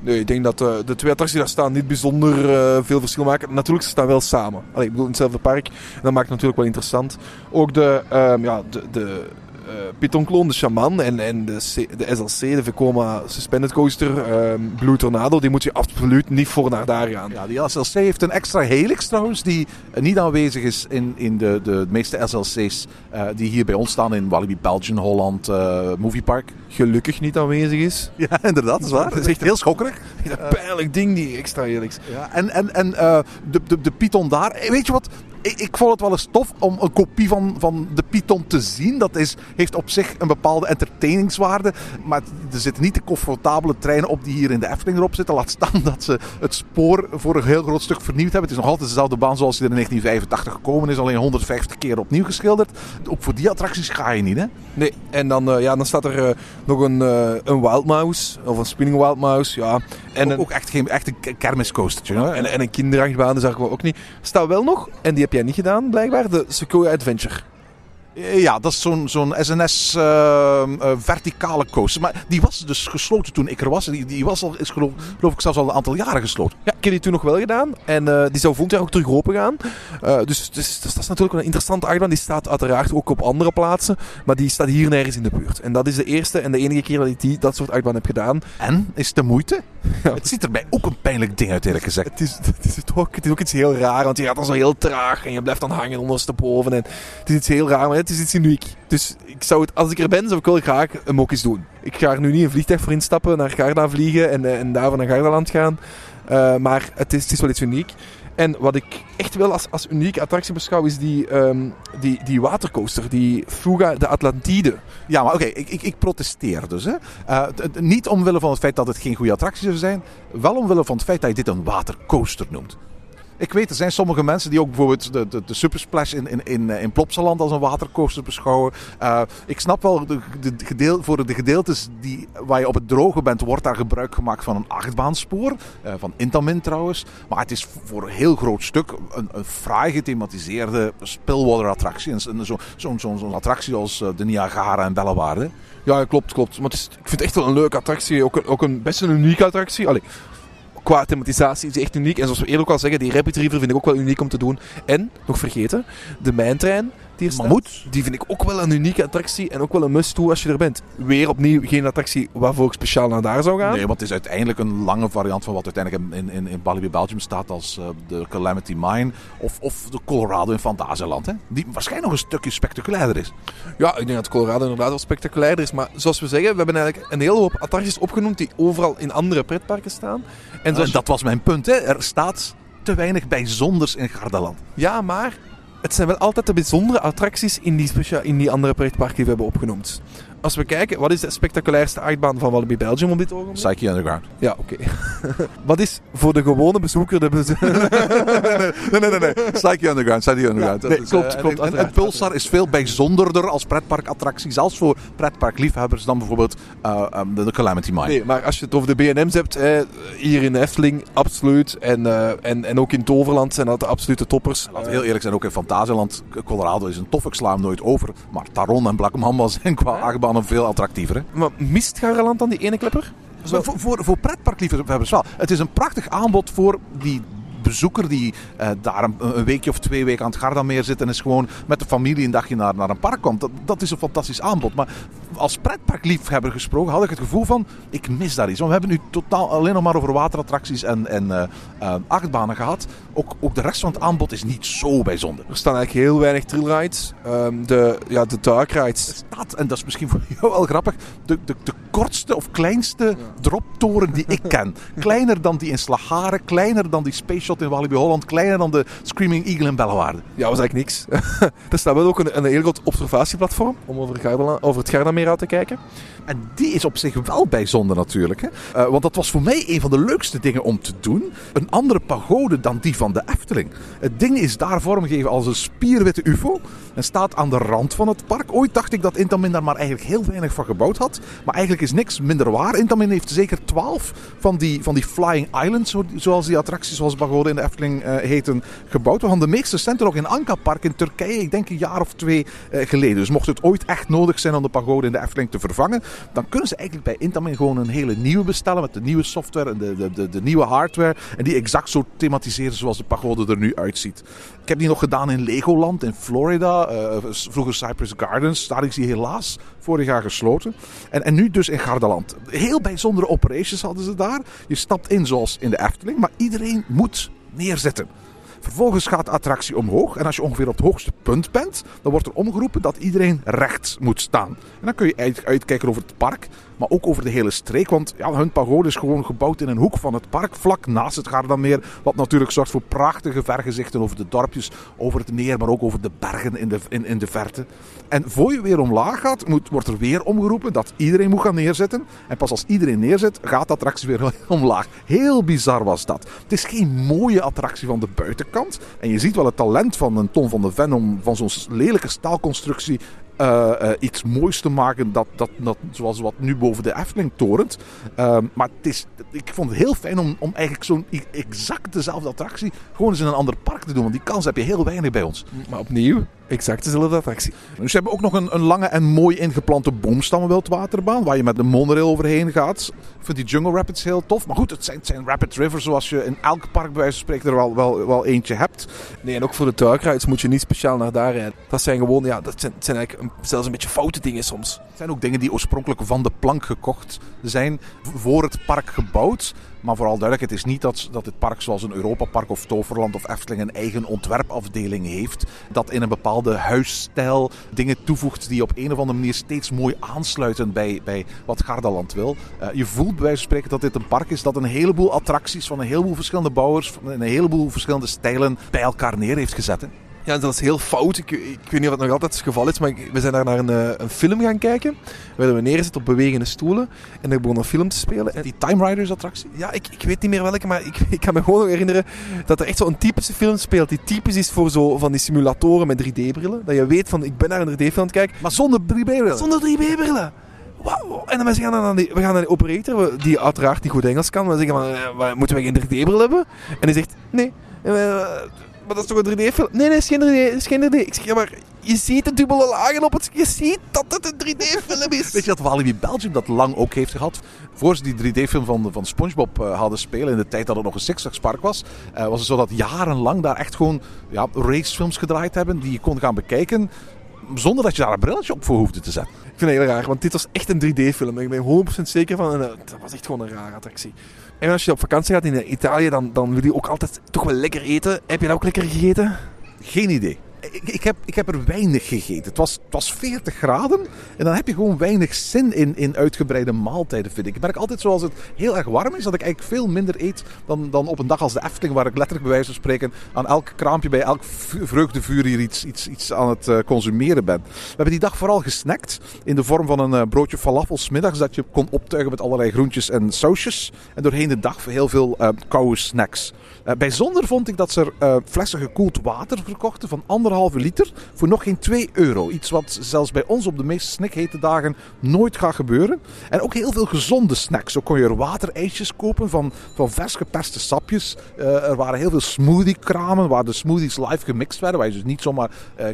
Nee, ik denk dat eh, de twee attracties die daar staan niet bijzonder eh, veel verschil maken. Natuurlijk, ze staan wel samen. Allee, ik bedoel, in hetzelfde park. En dat maakt het natuurlijk wel interessant. Ook de, ehm ja, de, de eh Python-kloon, de Shaman en, en de, C- de SLC, de Vekoma Suspended Coaster, ehm Blue Tornado, die moet je absoluut niet voor naar daar gaan. Ja, die SLC heeft een extra helix trouwens, die eh, niet aanwezig is in, in de, de meeste SLC's eh, die hier bij ons staan in Walibi Belgium, Holland, eh Movie Park. Gelukkig niet aanwezig is. (laughs) Ja, inderdaad, dat is waar. Dat is (laughs) echt heel schokkerig. Dat pijnlijk ding, die extra helix. Ja, en en, en de, de, de Python daar, weet je wat? Ik, ik vond het wel eens tof om een kopie van, van de Python te zien. Dat is, heeft op zich een bepaalde entertainingswaarde. Maar er zitten niet de comfortabele treinen op die hier in de Efteling erop zitten. Laat staan (laughs) dat ze het spoor voor een heel groot stuk vernieuwd hebben. Het is nog altijd dezelfde baan zoals die er in 1985 gekomen is. Alleen 150 keer opnieuw geschilderd. Ook voor die attracties ga je niet, hè? Nee, en dan, eh, ja, dan staat er eh, nog een, eh een Wild Mouse, of een Spinning Wild Mouse, ja. En ook, een, ook echt geen echt een kermiscoastertje. En, en een kinderachtbaan, dus daar ook niet. Staat wel nog, en die heb jij niet gedaan blijkbaar, de Sequoia Adventure. Eh, Ja, dat is zo'n zo'n SNS eh, eh, verticale coaster. Maar die was dus gesloten toen ik er was. Die, die was al, is geloof, geloof ik zelfs al een aantal jaren gesloten. Ja, ik heb die toen nog wel gedaan. En eh, die zou volgend jaar ook terug open gaan. Dus, dus, dus dat is natuurlijk een interessante achtbaan. Die staat uiteraard ook op andere plaatsen. Maar die staat hier nergens in de buurt. En dat is de eerste en de enige keer dat ik die, dat soort achtbaan heb gedaan. En? Is het de moeite? (laughs) Ja. Het ziet er mij ook een pijnlijk ding uit, eerlijk gezegd. Het is, het, is het, ook, het is ook iets heel raar, want je gaat dan zo heel traag en je blijft dan hangen ondersteboven. En het is iets heel raar, maar het is iets uniek. Dus ik zou het, als ik er ben, zou ik wel graag ook eens doen. Ik ga er nu niet een vliegtuig voor instappen, naar Garda vliegen en, eh, en daarvan naar Gardaland gaan. Eh, maar het is, het wel iets uniek. En wat ik echt wel als, als unieke attractie beschouw, is die, ehm, die, die watercoaster, die Fuga de Atlantide. Ja, maar oké, ik, ik, ik protesteer dus. Hè. Eh, niet omwille van het feit dat het geen goede attractie zou zijn. Wel omwille van het feit dat je dit een watercoaster noemt. Ik weet, er zijn sommige mensen die ook bijvoorbeeld de, de, de Supersplash in, in, in, eh, in Plopsaland als een watercoaster beschouwen. Eh, ik snap wel, de, de, de gedeel, voor de gedeeltes die, waar je op het droge bent, wordt daar gebruik gemaakt van een achtbaanspoor. eh, van Intamin trouwens. Maar het is voor een heel groot stuk een, een fraai gethematiseerde spillwater-attractie. En Zo'n zo, zo, zo, attractie als de Niagara en Bellewaarde. Ja, klopt, klopt. Maar het is, ik vind het echt wel een leuke attractie. Ook ook een best een unieke attractie. Allee, qua thematisatie is echt uniek. En zoals we eerder ook al zeggen, die Rapid River vind ik ook wel uniek om te doen. En, nog vergeten, de mijntrein er staat. Mammoet. Die vind ik ook wel een unieke attractie en ook wel een must-do als je er bent. Weer opnieuw geen attractie waarvoor ik speciaal naar daar zou gaan. Nee, want het is uiteindelijk een lange variant van wat uiteindelijk in, in, in Walibi Belgium staat als eh, de Calamity Mine of, of de Colorado in Fantasieland. Hè? Die waarschijnlijk nog een stukje spectaculairder is. Ja, ik denk dat Colorado inderdaad wel spectaculairder is. Maar zoals we zeggen, we hebben eigenlijk een hele hoop attracties opgenoemd die overal in andere pretparken staan. En dat was mijn punt. Hè? Er staat te weinig bijzonders in Gardaland. Ja, maar het zijn wel altijd de bijzondere attracties in die, in die andere pretparken die we hebben opgenoemd. Als we kijken, wat is de spectaculairste achtbaan van Walibi Belgium op dit ogenblik? Psyche Underground. Ja, oké. (laughs) wat is voor de gewone bezoeker de bezo- Nee, nee, nee. nee. Psyche Underground. Psyche Underground. Ja, Dat nee, is, klopt, eh, klopt, en-. Pulsar is veel bijzonderder als pretparkattractie. Zelfs voor pretparkliefhebbers dan bijvoorbeeld eh, eh, de, Calamity Mine. Nee, maar als je het over de B&M's hebt, hè, hier in Efteling, absoluut. En, eh, en, en ook in Toverland zijn dat de absolute toppers. Laten we heel eerlijk zijn, ook in Fantasieland, Colorado is een tof, ik sla hem nooit over. Maar Taron en Black Mamba zijn qua veel attractiever. Maar mist Gardaland dan die ene klepper? Voor, voor, voor, voor pretparkliefhebbers wel. Het is een prachtig aanbod voor die bezoeker die eh, daar een, een weekje of twee weken aan het Gardameer zit en is gewoon met de familie een dagje naar, naar een park komt. Dat, dat is een fantastisch aanbod. Maar als pretparkliefhebber gesproken had ik het gevoel van, ik mis daar iets. Want we hebben nu totaal alleen nog maar over waterattracties en, en eh, eh, achtbanen gehad. Ook, ook de rest van het aanbod is niet zo bijzonder. Er staan eigenlijk heel weinig trailrides. Ehm de, ja, de dark rides. staat, en dat is misschien voor jou wel grappig, de, de, de kortste of kleinste droptoren die ik (laughs) ken. Kleiner dan die in Slagharen, kleiner dan die Space In Walibi Holland, kleiner dan de Screaming Eagle in Bellewaarde. Ja, was eigenlijk niks. (laughs) er staat wel ook een, een heel groot observatieplatform om over, Gardaland, over het Gardameer uit te kijken. En die is op zich wel bijzonder natuurlijk. Hè? Eh, want dat was voor mij een van de leukste dingen om te doen. Een andere pagode dan die van de Efteling. Het ding is daar vormgegeven als een spierwitte ufo. En staat aan de rand van het park. Ooit dacht ik dat Intamin daar maar eigenlijk heel weinig van gebouwd had. Maar eigenlijk is niks minder waar. Intamin heeft zeker twaalf van die, van die Flying Islands, zo- zoals die attracties zoals pagode in de Efteling eh, heten, gebouwd. We hadden de meeste centen ook in Anka Park in Turkije, ik denk een jaar of twee eh, geleden. Dus mocht het ooit echt nodig zijn om de pagode in de Efteling te vervangen, dan kunnen ze eigenlijk bij Intamin gewoon een hele nieuwe bestellen met de nieuwe software en de, de, de, nieuwe hardware. En die exact zo thematiseren zoals de pagode er nu uitziet. Ik heb die nog gedaan in Legoland in Florida, eh, vroeger Cypress Gardens. Daar is die helaas vorig jaar gesloten. En, en nu dus in Gardaland. Heel bijzondere operations hadden ze daar. Je stapt in zoals in de Efteling, maar iedereen moet neerzitten. Vervolgens gaat de attractie omhoog. En als je ongeveer op het hoogste punt bent, dan wordt er omgeroepen dat iedereen recht moet staan. En dan kun je uit- uitkijken over het park, maar ook over de hele streek. Want ja, hun pagode is gewoon gebouwd in een hoek van het park, vlak naast het Gardameer. Wat natuurlijk zorgt voor prachtige vergezichten over de dorpjes, over het meer, maar ook over de bergen in de, in, in de verte. En voor je weer omlaag gaat, moet, wordt er weer omgeroepen dat iedereen moet gaan neerzetten. En pas als iedereen neerzet, gaat de attractie weer (laughs) omlaag. Heel bizar was dat. Het is geen mooie attractie van de buitenkant. En je ziet wel het talent van een Ton van de Ven om van zo'n lelijke staalconstructie eh, eh, iets moois te maken. Dat, dat, dat, zoals wat nu boven de Efteling torent. Ehm, maar het is, ik vond het heel fijn om, om eigenlijk zo'n exact dezelfde attractie gewoon eens in een ander park te doen. Want die kans heb je heel weinig bij ons. Maar opnieuw, exact dezelfde attractie. Dus ze hebben ook nog een, een lange en mooi ingeplante boomstammenwildwaterbaan. Waar je met de monorail overheen gaat. Ik vind die Jungle Rapids heel tof. Maar goed, het zijn, het zijn rapid rivers zoals je in elk park bij wijze van spreken er wel, wel, wel eentje hebt. Nee, en ook voor de dark rides moet je niet speciaal naar daar rijden. Dat zijn gewoon, ja, dat zijn, zijn eigenlijk een- zelfs een beetje foute dingen soms. Het zijn ook dingen die oorspronkelijk van de plank gekocht zijn. Voor het park gebouwd. Maar vooral duidelijk, het is niet dat, dat het park zoals een Europapark of Toverland of Efteling een eigen ontwerpafdeling heeft. Dat in een bepaalde huisstijl dingen toevoegt die op een of andere manier steeds mooi aansluiten bij, bij wat Gardaland wil. Eh, je voelt bij wijze van spreken dat dit een park is dat een heleboel attracties van een heleboel verschillende bouwers, van een heleboel verschillende stijlen bij elkaar neer heeft gezet. Ja, dat is heel fout. Ik, ik weet niet of het nog altijd het geval is, maar ik- we zijn daar naar een, eh, een film gaan kijken. Waar we neerzitten op bewegende stoelen. En er begon een film te spelen. En Die Time Riders attractie. ja, ik, ik weet niet meer welke, maar ik, (laughs) ik kan me gewoon nog herinneren dat er echt zo'n typische film speelt. Die typisch is voor zo van die simulatoren met 3D-brillen. Dat je weet van, ik ben naar een 3D-film aan het kijken. Maar zonder 3D-brillen. Zonder 3D-brillen. Wauw. En dan we gaan dan naar die, we gaan naar die operator, we- die uiteraard niet goed Engels kan. We zeggen van, eh, moeten we geen 3D-bril hebben? En hij zegt, nee. Maar dat is toch een 3D-film? Nee, nee, is geen 3D. Is geen 3D. Ik zeg, ja, maar je ziet de dubbele lagen op het... Je ziet dat het een 3D-film is. Weet je dat Walibi Belgium dat lang ook heeft gehad? Voor ze die 3D-film van, van SpongeBob eh, hadden spelen, in de tijd dat het nog een Six Flags park was, eh, was het zo dat jarenlang daar echt gewoon ja, racefilms gedraaid hebben die je kon gaan bekijken zonder dat je daar een brilletje op voor hoefde te zetten. Ik vind het heel raar, want dit was echt een 3D-film. Ik ben 100% zeker van. En, eh, dat was echt gewoon een rare attractie. En als je op vakantie gaat in Italië, dan, dan wil je ook altijd toch wel lekker eten. Heb je dat ook lekker gegeten? Geen idee. Ik, heb, ik heb er weinig gegeten. Het was, het was 40 graden. En dan heb je gewoon weinig zin in, in uitgebreide maaltijden, vind ik. Ik merk altijd zoals het heel erg warm is, dat ik eigenlijk veel minder eet dan, dan op een dag als de Efteling, waar ik letterlijk bij wijze van spreken aan elk kraampje bij elk vu- vreugdevuur hier iets, iets, iets aan het eh, consumeren ben. We hebben die dag vooral gesnackt in de vorm van een eh, broodje falafel 's middags dat je kon optuigen met allerlei groentjes en sausjes. En doorheen de dag heel veel eh, koude snacks. Eh, bijzonder vond ik dat ze er eh, flessen gekoeld water verkochten van anderhalve liter voor nog geen 2 euro. Iets wat zelfs bij ons op de meest snikhete dagen nooit gaat gebeuren. En ook heel veel gezonde snacks. Zo kon je er waterijsjes kopen van, van vers geperste sapjes. Eh, er waren heel veel smoothie-kramen waar de smoothies live gemixt werden. Waar je dus niet zomaar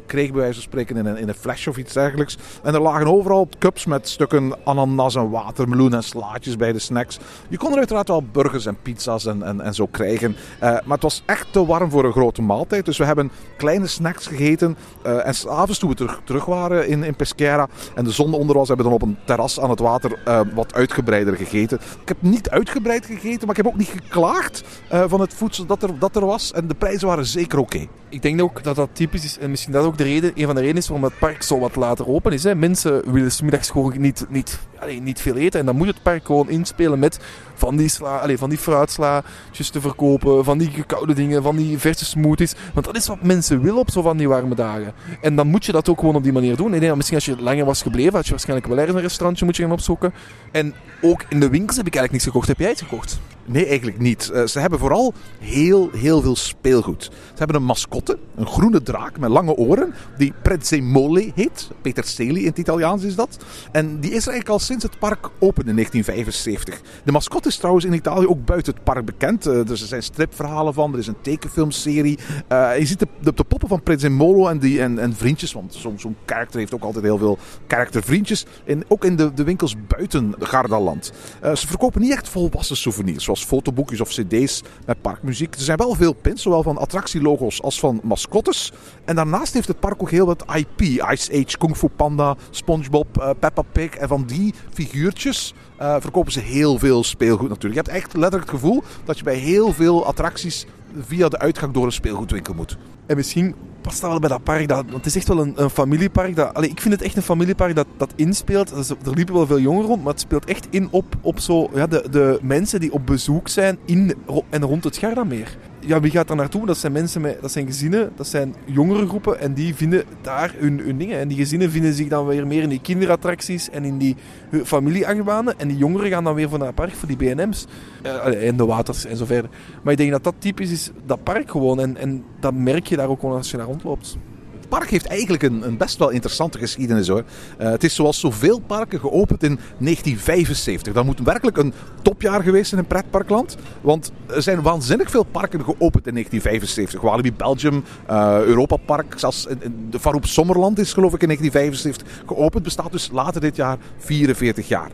kreeg bij wijze van spreken in een, in een flesje of iets dergelijks. En er lagen overal cups met stukken ananas en watermeloen en slaatjes bij de snacks. Je kon er uiteraard wel burgers en pizza's en, en, en zo krijgen. Eh, maar het was echt te warm voor een grote maaltijd. Dus we hebben kleine snacks gegeten. Eh, en s'avonds toen we terug, waren in, in Pesquera en de zon onder was, hebben we dan op een terras aan het water eh, wat uitgebreider gegeten. Ik heb niet uitgebreid gegeten, maar ik heb ook niet geklaagd van het voedsel dat er, dat er was. En de prijzen waren zeker oké. Ik denk ook dat dat typisch is. En misschien dat ook de reden, een van de redenen is waarom het park zo wat later open is. Hè. Mensen willen smiddags gewoon niet, niet, niet veel eten. En dan moet het park gewoon inspelen met van die, sla, allee, van die fruitslaatjes te verkopen. Van die koude dingen, van die verse smoothies. Want dat is wat mensen willen op zo van die warme dagen. En dan moet je dat ook gewoon op die manier doen. Ik denk misschien als je langer was gebleven, had je waarschijnlijk wel ergens een restaurantje moet je gaan opzoeken. En ook in de winkels heb ik eigenlijk niks gekocht. Heb jij iets gekocht? Nee, eigenlijk niet. Eh, ze hebben vooral heel, heel veel speelgoed. Ze hebben een mascotte, een groene draak met lange oren, die Prezzemole heet. Peterselie in het Italiaans is dat. En die is er eigenlijk al sinds het park open in 1975. De mascotte is trouwens in Italië ook buiten het park bekend. Eh, dus er zijn stripverhalen van, er is een tekenfilmserie. Eh, je ziet de, de, poppen van Prezzemolo en, die, en, en vriendjes, want zo'n karakter heeft ook altijd heel veel karaktervriendjes. In, ook in de, de winkels buiten Gardaland. Ze verkopen niet echt volwassen souvenirs, zoals fotoboekjes of cd's met parkmuziek. Er zijn wel veel pins, zowel van attractielogo's als van mascottes. En daarnaast heeft het park ook heel wat IP. Ice Age, Kung Fu Panda, Spongebob, eh, Peppa Pig. En van die figuurtjes eh, verkopen ze heel veel speelgoed natuurlijk. Je hebt echt letterlijk het gevoel dat je bij heel veel attracties via de uitgang door een speelgoedwinkel moet. En misschien past dat wel bij dat park. Dat, het is echt wel een, een familiepark. Dat, allee, ik vind het echt een familiepark dat, dat inspeelt. Er liepen wel veel jongeren rond, maar het speelt echt in op, op zo, ja, de, de mensen die op bezoek zijn in en rond het Gardameer. Ja, wie gaat daar naartoe? Dat zijn mensen met, dat zijn gezinnen, dat zijn jongere groepen en die vinden daar hun, dingen. En die gezinnen vinden zich dan weer meer in die kinderattracties en in die familieachtbanen. En die jongeren gaan dan weer voor naar het park, voor die. Eh, allee, en de waters en zo verder. Maar ik denk dat dat typisch is, dat park gewoon. En, en dat merk je daar ook gewoon als je daar rondloopt. Het park heeft eigenlijk een, een best wel interessante geschiedenis hoor. Eh, het is zoals zoveel parken geopend in 1975. Dat moet werkelijk een topjaar geweest zijn in pretparkland. Want er zijn waanzinnig veel parken geopend in 1975. Walibi Belgium, eh, Europa Park, zelfs de Faroep Sommerland is geloof ik in 1975 geopend. Bestaat dus later dit jaar 44 jaar.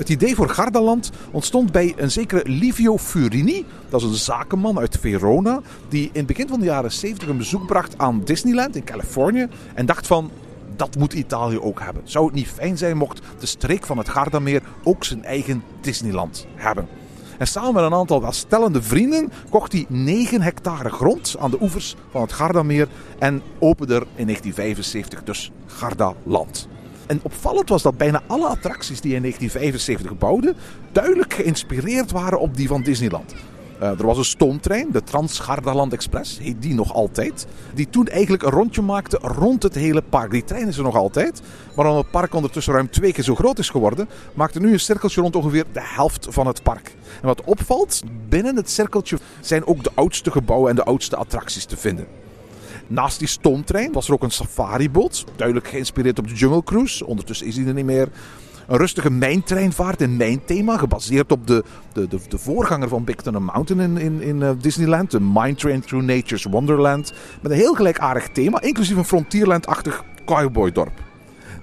Het idee voor Gardaland ontstond bij een zekere Livio Furini. Dat is een zakenman uit Verona. Die in het begin van de jaren 70 een bezoek bracht aan Disneyland in Californië. En dacht van, dat moet Italië ook hebben. Zou het niet fijn zijn mocht de streek van het Gardameer ook zijn eigen Disneyland hebben? En samen met een aantal welstellende vrienden kocht hij 9 hectare grond aan de oevers van het Gardameer. En opende er in 1975 dus Gardaland. En opvallend was dat bijna alle attracties die in 1975 bouwde, duidelijk geïnspireerd waren op die van Disneyland. Uh, er was een stoomtrein, de Trans-Gardaland Express, heet die nog altijd. Die toen eigenlijk een rondje maakte rond het hele park. Die trein is er nog altijd. Maar omdat het park ondertussen ruim twee keer zo groot is geworden, maakt er nu een cirkeltje rond ongeveer de helft van het park. En wat opvalt, binnen het cirkeltje zijn ook de oudste gebouwen en de oudste attracties te vinden. Naast die stoomtrein was er ook een safariboot, duidelijk geïnspireerd op de Jungle Cruise. Ondertussen is die er niet meer. Een rustige mijntreinvaart in mijnthema, gebaseerd op de, de, de, de voorganger van Big Thunder Mountain in, in, in eh, Disneyland. De Mine Train Through Nature's Wonderland. Met een heel gelijkaardig thema, inclusief een Frontierland-achtig cowboydorp.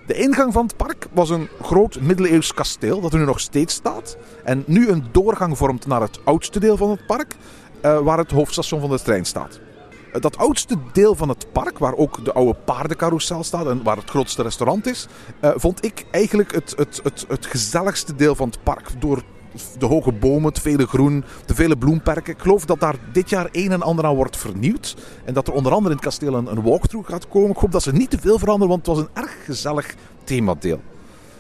De ingang van het park was een groot middeleeuws kasteel dat er nu nog steeds staat. En nu een doorgang vormt naar het oudste deel van het park, eh, waar het hoofdstation van de trein staat. Eh, Dat oudste deel van het park, waar ook de oude paardencarousel staat en waar het grootste restaurant is, eh, vond ik eigenlijk het, het, het, het gezelligste deel van het park. Door de hoge bomen, het vele groen, de vele bloemperken. Ik geloof dat daar dit jaar een en ander aan wordt vernieuwd. En dat er onder andere in het kasteel een, een walkthrough gaat komen. Ik hoop dat ze niet te veel veranderen, want het was een erg gezellig themadeel.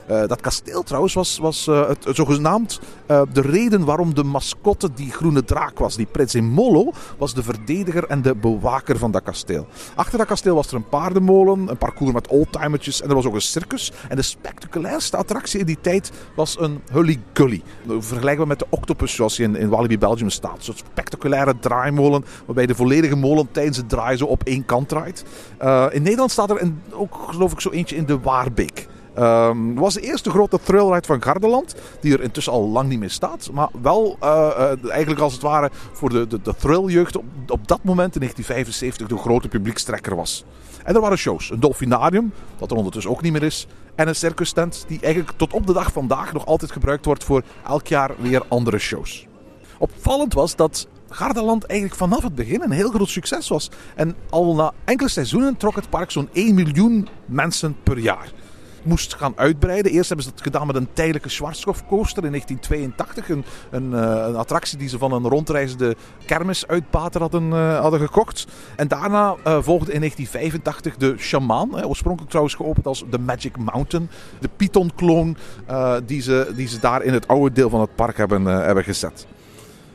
Eh, dat kasteel trouwens was, was eh, het, zogenaamd eh, de reden waarom de mascotte die groene draak was. Die prins in Molo was de verdediger en de bewaker van dat kasteel. Achter dat kasteel was er een paardenmolen, een parcours met oldtimertjes en er was ook een circus. En de spectaculairste attractie in die tijd was een Hully Gully. Vergelijkbaar met de octopus zoals die in, in Walibi Belgium staat. Soort spectaculaire draaimolen waarbij de volledige molen tijdens het draaien zo op één kant draait. In Nederland staat er een, ook geloof ik zo eentje in de Waarbeek. Ehm, Het was de eerste grote thrillride van Gardaland, die er intussen al lang niet meer staat. Maar wel eh, eh, eigenlijk als het ware voor de, de, de thrilljeugd op, op dat moment in 1975 de grote publiekstrekker was. En er waren shows. Een dolfinarium, dat er ondertussen ook niet meer is. En een circus tent, die eigenlijk tot op de dag vandaag nog altijd gebruikt wordt voor elk jaar weer andere shows. Opvallend was dat Gardaland eigenlijk vanaf het begin een heel groot succes was. En al na enkele seizoenen trok het park zo'n 1 miljoen mensen per jaar moest gaan uitbreiden. Eerst hebben ze dat gedaan met een tijdelijke Schwarzkopf coaster in 1982. Een, een, eh, een attractie die ze van een rondreizende kermisuitbater hadden, eh, hadden gekocht. En daarna eh, volgde in 1985 de Shaman. hè, oorspronkelijk trouwens geopend als de Magic Mountain. De Python-kloon die, ze, die ze daar in het oude deel van het park hebben, hebben gezet.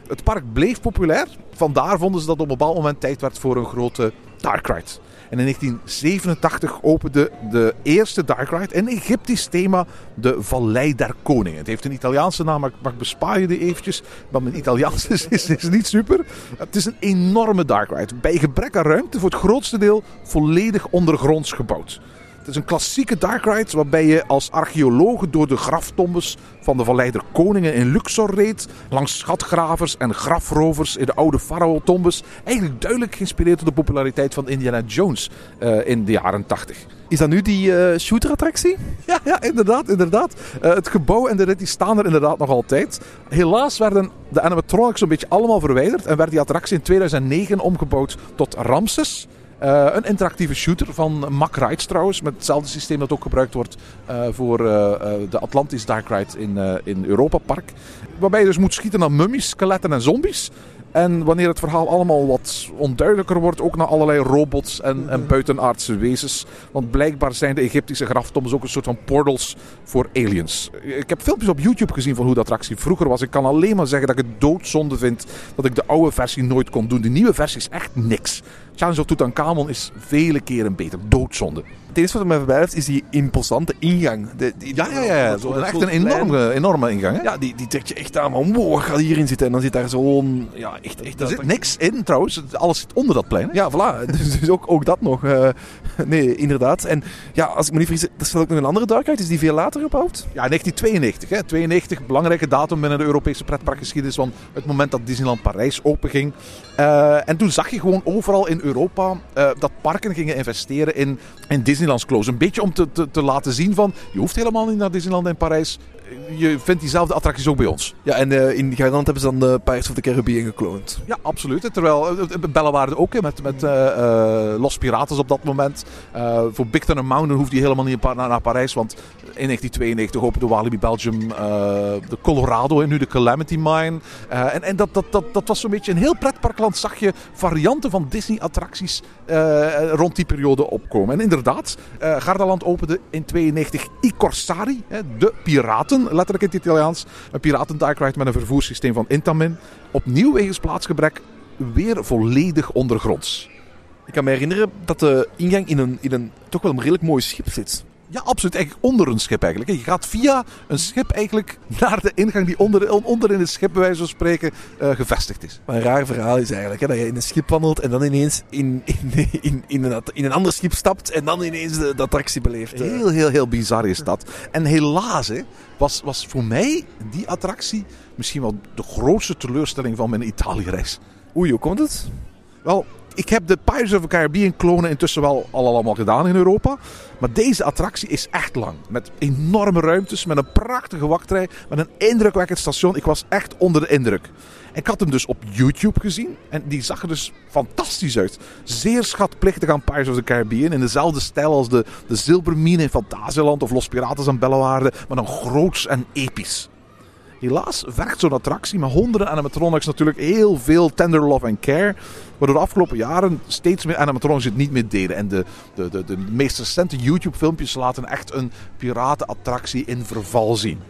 Het park bleef populair. Vandaar vonden ze dat op een bepaald moment tijd werd voor een grote dark ride. En in 1987 opende de eerste dark ride in Egyptisch thema de Vallei der Koningen. Het heeft een Italiaanse naam, maar ik bespaar je die eventjes. Want mijn Italiaans (laughs) is, is, is niet super. Het is een enorme dark ride. Bij gebrek aan ruimte voor het grootste deel volledig ondergronds gebouwd. Het is een klassieke dark ride waarbij je als archeoloog door de graftombes van de Vallei der Koningen in Luxor reed. Langs schatgravers en grafrovers in de oude farao-tombes. Eigenlijk duidelijk geïnspireerd door de populariteit van Indiana Jones eh, in de jaren 80. Is dat nu die eh, shooter-attractie? (laughs) Ja, ja inderdaad. inderdaad. Eh, het gebouw en de rit die staan er inderdaad nog altijd. Helaas werden de animatronics een beetje allemaal verwijderd en werd die attractie in 2009 omgebouwd tot Ramses. Eh, een interactieve shooter van Mack Rides trouwens, met hetzelfde systeem dat ook gebruikt wordt eh, voor eh, de Atlantis Dark Ride in, in Europa Park. Waarbij je dus moet schieten naar mummies, skeletten en zombies. En wanneer het verhaal allemaal wat onduidelijker wordt, ook naar allerlei robots en, en buitenaardse wezens. Want blijkbaar zijn de Egyptische graftombes ook een soort van portals voor aliens. Ik heb filmpjes op YouTube gezien van hoe de attractie vroeger was. Ik kan alleen maar zeggen dat ik het doodzonde vind dat ik de oude versie nooit kon doen. De nieuwe versie is echt niks. Challenge of Tutankhamon is vele keren beter. Doodzonde. Het enige wat mij blijft is die imposante ingang. De, die, Ja, ja, ja. Zo, echt een enorme, enorme ingang. Hè? Ja, die, die trekt je echt aan. Maar wow, wat gaat hierin zitten? En dan zit daar zo'n... Ja, echt... echt Er dat- zit niks in trouwens. Alles zit onder dat plein. hè? Ja, voilà. (laughs) Dus, dus ook, ook dat nog. Eh, (laughs) nee, inderdaad. En ja, als ik me niet vergis, er staat ook nog een andere dark ride. Is die veel later gebouwd? Ja, 1992. Hè. 92, belangrijke datum binnen de Europese pretparkgeschiedenis. Van het moment dat Disneyland Parijs openging. Eh, en toen zag je gewoon overal in Europa eh, dat parken gingen investeren in, in Disneyland's Close. Een beetje om te, te, te laten zien van, je hoeft helemaal niet naar Disneyland in Parijs. Je vindt diezelfde attracties ook bij ons. Ja, en eh, in Gardaland hebben ze dan de Pirates of the Caribbean gekloond. Ja, absoluut. Terwijl eh, Bellewaarde ook, hè, met, met eh, eh, Los Piratas op dat moment. Eh, voor Big Thunder Mountain hoefde je helemaal niet naar, naar Parijs. Want in 1992 opende Walibi Belgium eh, de Colorado en nu de Calamity Mine. Eh, en en dat, dat, dat, dat was zo'n beetje een heel pretparkland. Zag je varianten van Disney-attracties eh, rond die periode opkomen. En inderdaad, eh Gardaland opende in 92 I Corsari, hè, de piraten, letterlijk in het Italiaans. Een piraten dark ride met een vervoerssysteem van Intamin. Opnieuw wegens plaatsgebrek weer volledig ondergronds. Ik kan me herinneren dat de ingang in een, in een toch wel een redelijk mooi schip zit. Ja, absoluut. Eigenlijk onder een schip eigenlijk. Je gaat via een schip eigenlijk naar de ingang die onder, onder in het schip, bij wijze van spreken, eh, gevestigd is. Maar een raar verhaal is eigenlijk hè, dat je in een schip wandelt en dan ineens in, in, in, in, een, in een ander schip stapt en dan ineens de, de attractie beleeft. Heel, heel, heel bizar is dat. En helaas hè, was, was voor mij die attractie misschien wel de grootste teleurstelling van mijn Italië-reis. Oei, hoe komt het? Wel, ik heb de Pirates of the Caribbean klonen intussen wel al allemaal gedaan in Europa. Maar deze attractie is echt lang. Met enorme ruimtes, met een prachtige wachtrij, met een indrukwekkend station. Ik was echt onder de indruk. Ik had hem dus op YouTube gezien en die zag er dus fantastisch uit. Zeer schatplichtig aan Pirates of the Caribbean. In dezelfde stijl als de, de Zilvermine in Fantasieland of Los Piratas aan Bellewaarde. Maar dan groots en episch. Helaas vergt zo'n attractie met honderden animatronics natuurlijk heel veel tender love en care. Waardoor de afgelopen jaren steeds meer animatronics het niet meer deden. En de, de, de, de meest recente YouTube-filmpjes laten echt een piratenattractie in verval zien.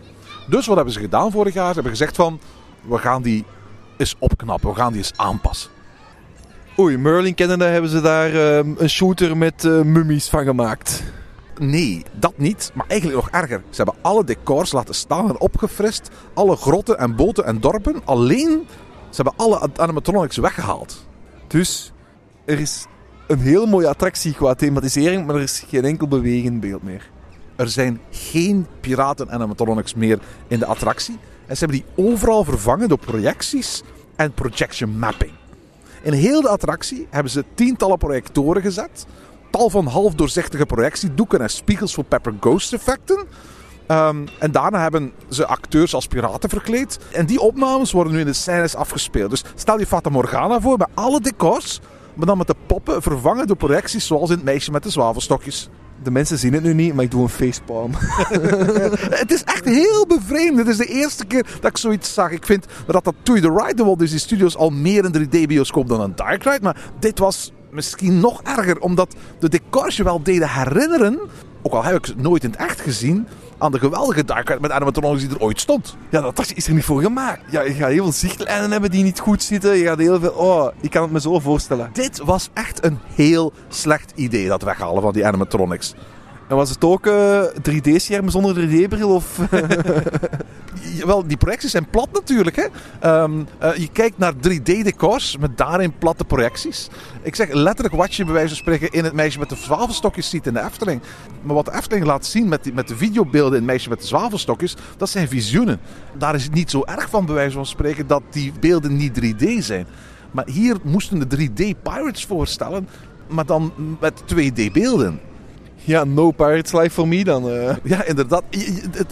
Dus wat hebben ze gedaan vorig jaar? Ze hebben gezegd van, we gaan die eens opknappen. We gaan die eens aanpassen. Oei, Merlin Canada hebben ze daar ehm, een shooter met eh, mummies van gemaakt. Nee, dat niet. Maar eigenlijk nog erger. Ze hebben alle decors laten staan en opgefrist. Alle grotten en boten en dorpen. Alleen, ze hebben alle animatronics weggehaald. Dus er is een heel mooie attractie qua thematisering, maar er is geen enkel bewegend beeld meer. Er zijn geen piraten animatronics meer in de attractie. En ze hebben die overal vervangen door projecties en projection mapping. In heel de attractie hebben ze tientallen projectoren gezet. Tal van half doorzichtige projectiedoeken en spiegels voor Pepper Ghost effecten. Ehm, en daarna hebben ze acteurs als piraten verkleed. En die opnames worden nu in de scènes afgespeeld. Dus stel je Fata Morgana voor met alle decors. Maar dan met de poppen vervangen door projecties zoals in het meisje met de zwavelstokjes. De mensen zien het nu niet, maar ik doe een facepalm. (laughs) Het is echt heel bevreemd. Het is de eerste keer dat ik zoiets zag. Ik vind dat Ratatouille the Ride de Walt Disney Studios al meer een 3D-bioscoop dan een Dark Ride. Maar dit was misschien nog erger, omdat de decors je wel deden herinneren, ook al heb ik ze nooit in het echt gezien, aan de geweldige Dark Ride met animatronics die er ooit stond. Ja, dat is er niet voor gemaakt. Ja, je gaat heel veel zichtlijnen hebben die niet goed zitten. Je gaat heel veel... Oh, ik kan het me zo voorstellen. Dit was echt een heel slecht idee, dat weghalen van die animatronics. En was het ook eh 3D-schermen zonder 3D-bril? Of... (laughs) Wel, die projecties zijn plat natuurlijk. Hè? Ehm, eh, je kijkt naar 3D-decors met daarin platte projecties. Ik zeg letterlijk wat je bij wijze van spreken in het meisje met de zwavelstokjes ziet in de Efteling. Maar wat de Efteling laat zien met, met de videobeelden in het meisje met de zwavelstokjes, dat zijn visioenen. Daar is het niet zo erg van bij wijze van spreken dat die beelden niet 3D zijn. Maar hier moesten de 3D-pirates voorstellen, maar dan met 2D-beelden. Ja, no Pirates Life for me dan. eh. Ja, inderdaad.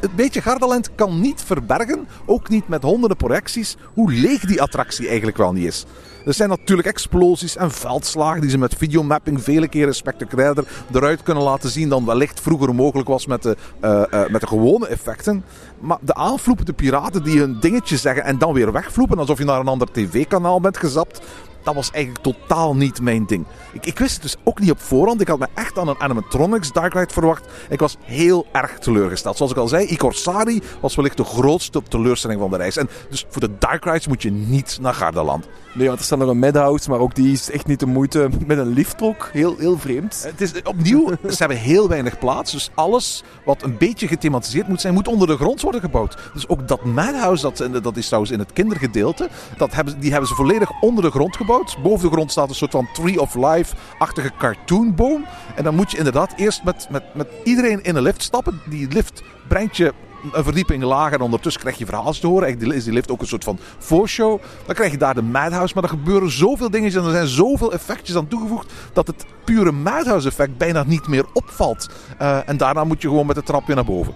Het beetje Gardaland kan niet verbergen, ook niet met honderden projecties, hoe leeg die attractie eigenlijk wel niet is. Er zijn natuurlijk explosies en veldslagen die ze met videomapping vele keren spectaculairder eruit kunnen laten zien dan wellicht vroeger mogelijk was met de, eh, eh, met de gewone effecten. Maar de aanvloepende piraten die hun dingetje zeggen en dan weer wegvloepen alsof je naar een ander tv-kanaal bent gezapt, dat was eigenlijk totaal niet mijn ding. Ik, ik wist het dus ook niet op voorhand. Ik had me echt aan een animatronics Dark Ride verwacht. Ik was heel erg teleurgesteld. Zoals ik al zei, Ikorsari was wellicht de grootste teleurstelling van de reis. En dus voor de Dark Rides moet je niet naar Gardaland. Nee, want er staat nog een Madhouse, maar ook die is echt niet de moeite. Met een lift ook. Heel, heel vreemd. Het is opnieuw, (laughs) ze hebben heel weinig plaats. Dus alles wat een beetje gethematiseerd moet zijn, moet onder de grond worden gebouwd. Dus ook dat Madhouse, dat, dat is trouwens in het kindergedeelte, dat hebben, die hebben ze volledig onder de grond gebouwd. Boven de grond staat een soort van Tree of Life-achtige cartoonboom. En dan moet je inderdaad eerst met, met, met iedereen in een lift stappen. Die lift brengt je een verdieping lager en ondertussen krijg je verhaaltjes te horen. Eigenlijk is die lift ook een soort van voorshow. Dan krijg je daar de Madhouse, maar er gebeuren zoveel dingen en er zijn zoveel effectjes aan toegevoegd dat het pure Madhouse effect bijna niet meer opvalt. Eh, en daarna moet je gewoon met de trap weer naar boven.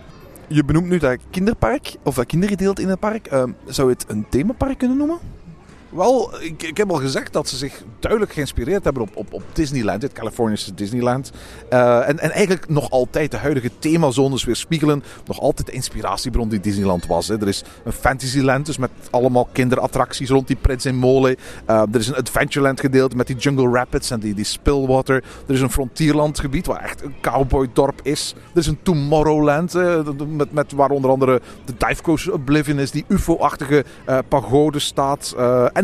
Je benoemt nu dat kinderpark, of dat kindergedeelte in het park. Ehm, zou je het een themapark kunnen noemen? Wel, ik, ik heb al gezegd dat ze zich duidelijk geïnspireerd hebben op, op, op Disneyland, het Californische Disneyland. Eh, en, en eigenlijk nog altijd de huidige themazones weer spiegelen. Nog altijd de inspiratiebron die Disneyland was. Hè. Er is een Fantasyland, dus met allemaal kinderattracties rond die Prins in Mole. Eh, er is een Adventureland gedeelte met die Jungle Rapids en die, die Spillwater. Er is een Frontierland gebied waar echt een cowboydorp is. Er is een Tomorrowland, eh, met, met waar onder andere de Dive Coaster Oblivion is, die UFO-achtige pagode staat.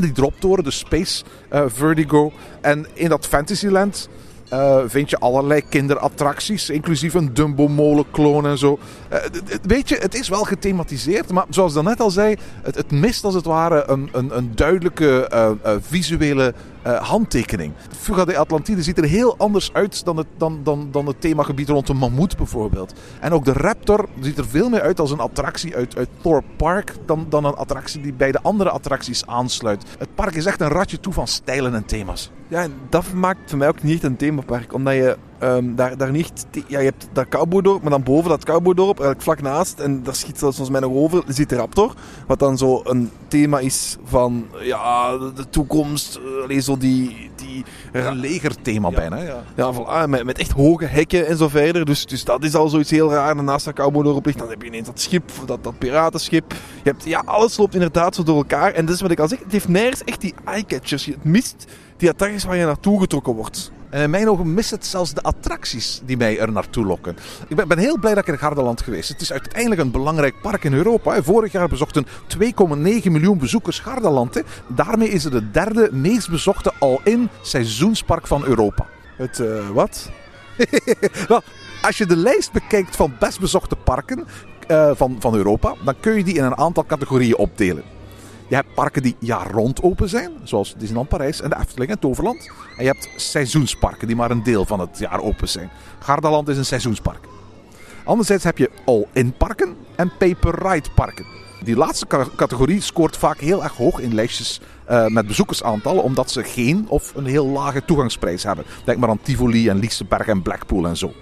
Die droptoren, de Space eh, Vertigo. En in dat Fantasyland eh, vind je allerlei kinderattracties, inclusief een Dumbo-molenkloon en zo. Eh, weet je, het is wel gethematiseerd, maar zoals ik net al zei, het, het mist als het ware een, een, een duidelijke eh, visuele handtekening. Fuga de Atlantide ziet er heel anders uit dan het, dan, dan, dan het themagebied rond de mammoet bijvoorbeeld. En ook de Raptor ziet er veel meer uit als een attractie uit, uit Park dan, dan een attractie die bij de andere attracties aansluit. Het park is echt een ratje toe van stijlen en thema's. Ja, en dat maakt voor mij ook niet een themapark. Omdat je ehm, daar, daar niet... Ja, je hebt dat cowboydorp, maar dan boven dat cowboydorp, eigenlijk vlak naast, en daar schiet zelfs volgens mij nog over, zit de Raptor. Wat dan zo een thema is van, ja, de, toekomst. eh, Allee, zo die... die Een legerthema Ja. bijna. Ja. ja, voilà, met, met echt hoge hekken en zo verder. Dus, dus dat is al zoiets heel raar. En naast dat cowboydorp ligt, dan heb je ineens dat schip, dat, dat piratenschip. Je hebt, ja, alles loopt inderdaad zo door elkaar. En dat is wat ik al zeg, het heeft nergens echt die eye-catchers. Het mist die attracties waar je naartoe getrokken wordt. En in mijn ogen mist het zelfs de attracties die mij er naartoe lokken. Ik ben, ben heel blij dat ik in Gardaland geweest. Het is uiteindelijk een belangrijk park in Europa. Vorig jaar bezochten 2,9 miljoen bezoekers Gardaland. hè. Daarmee is het de derde meest bezochte all-in seizoenspark van Europa. Het, eh, wat? (laughs) Wel, als je de lijst bekijkt van best bezochte parken eh, van, van Europa, dan kun je die in een aantal categorieën opdelen. Je hebt parken die jaar rond open zijn, zoals Disneyland Parijs en de Efteling en Toverland. En je hebt seizoensparken die maar een deel van het jaar open zijn. Gardaland is een seizoenspark. Anderzijds heb je all-in parken en pay-per-ride parken. Die laatste ca- categorie scoort vaak heel erg hoog in lijstjes eh, met bezoekersaantallen, omdat ze geen of een heel lage toegangsprijs hebben. Denk maar aan Tivoli en Liseberg en Blackpool en zo.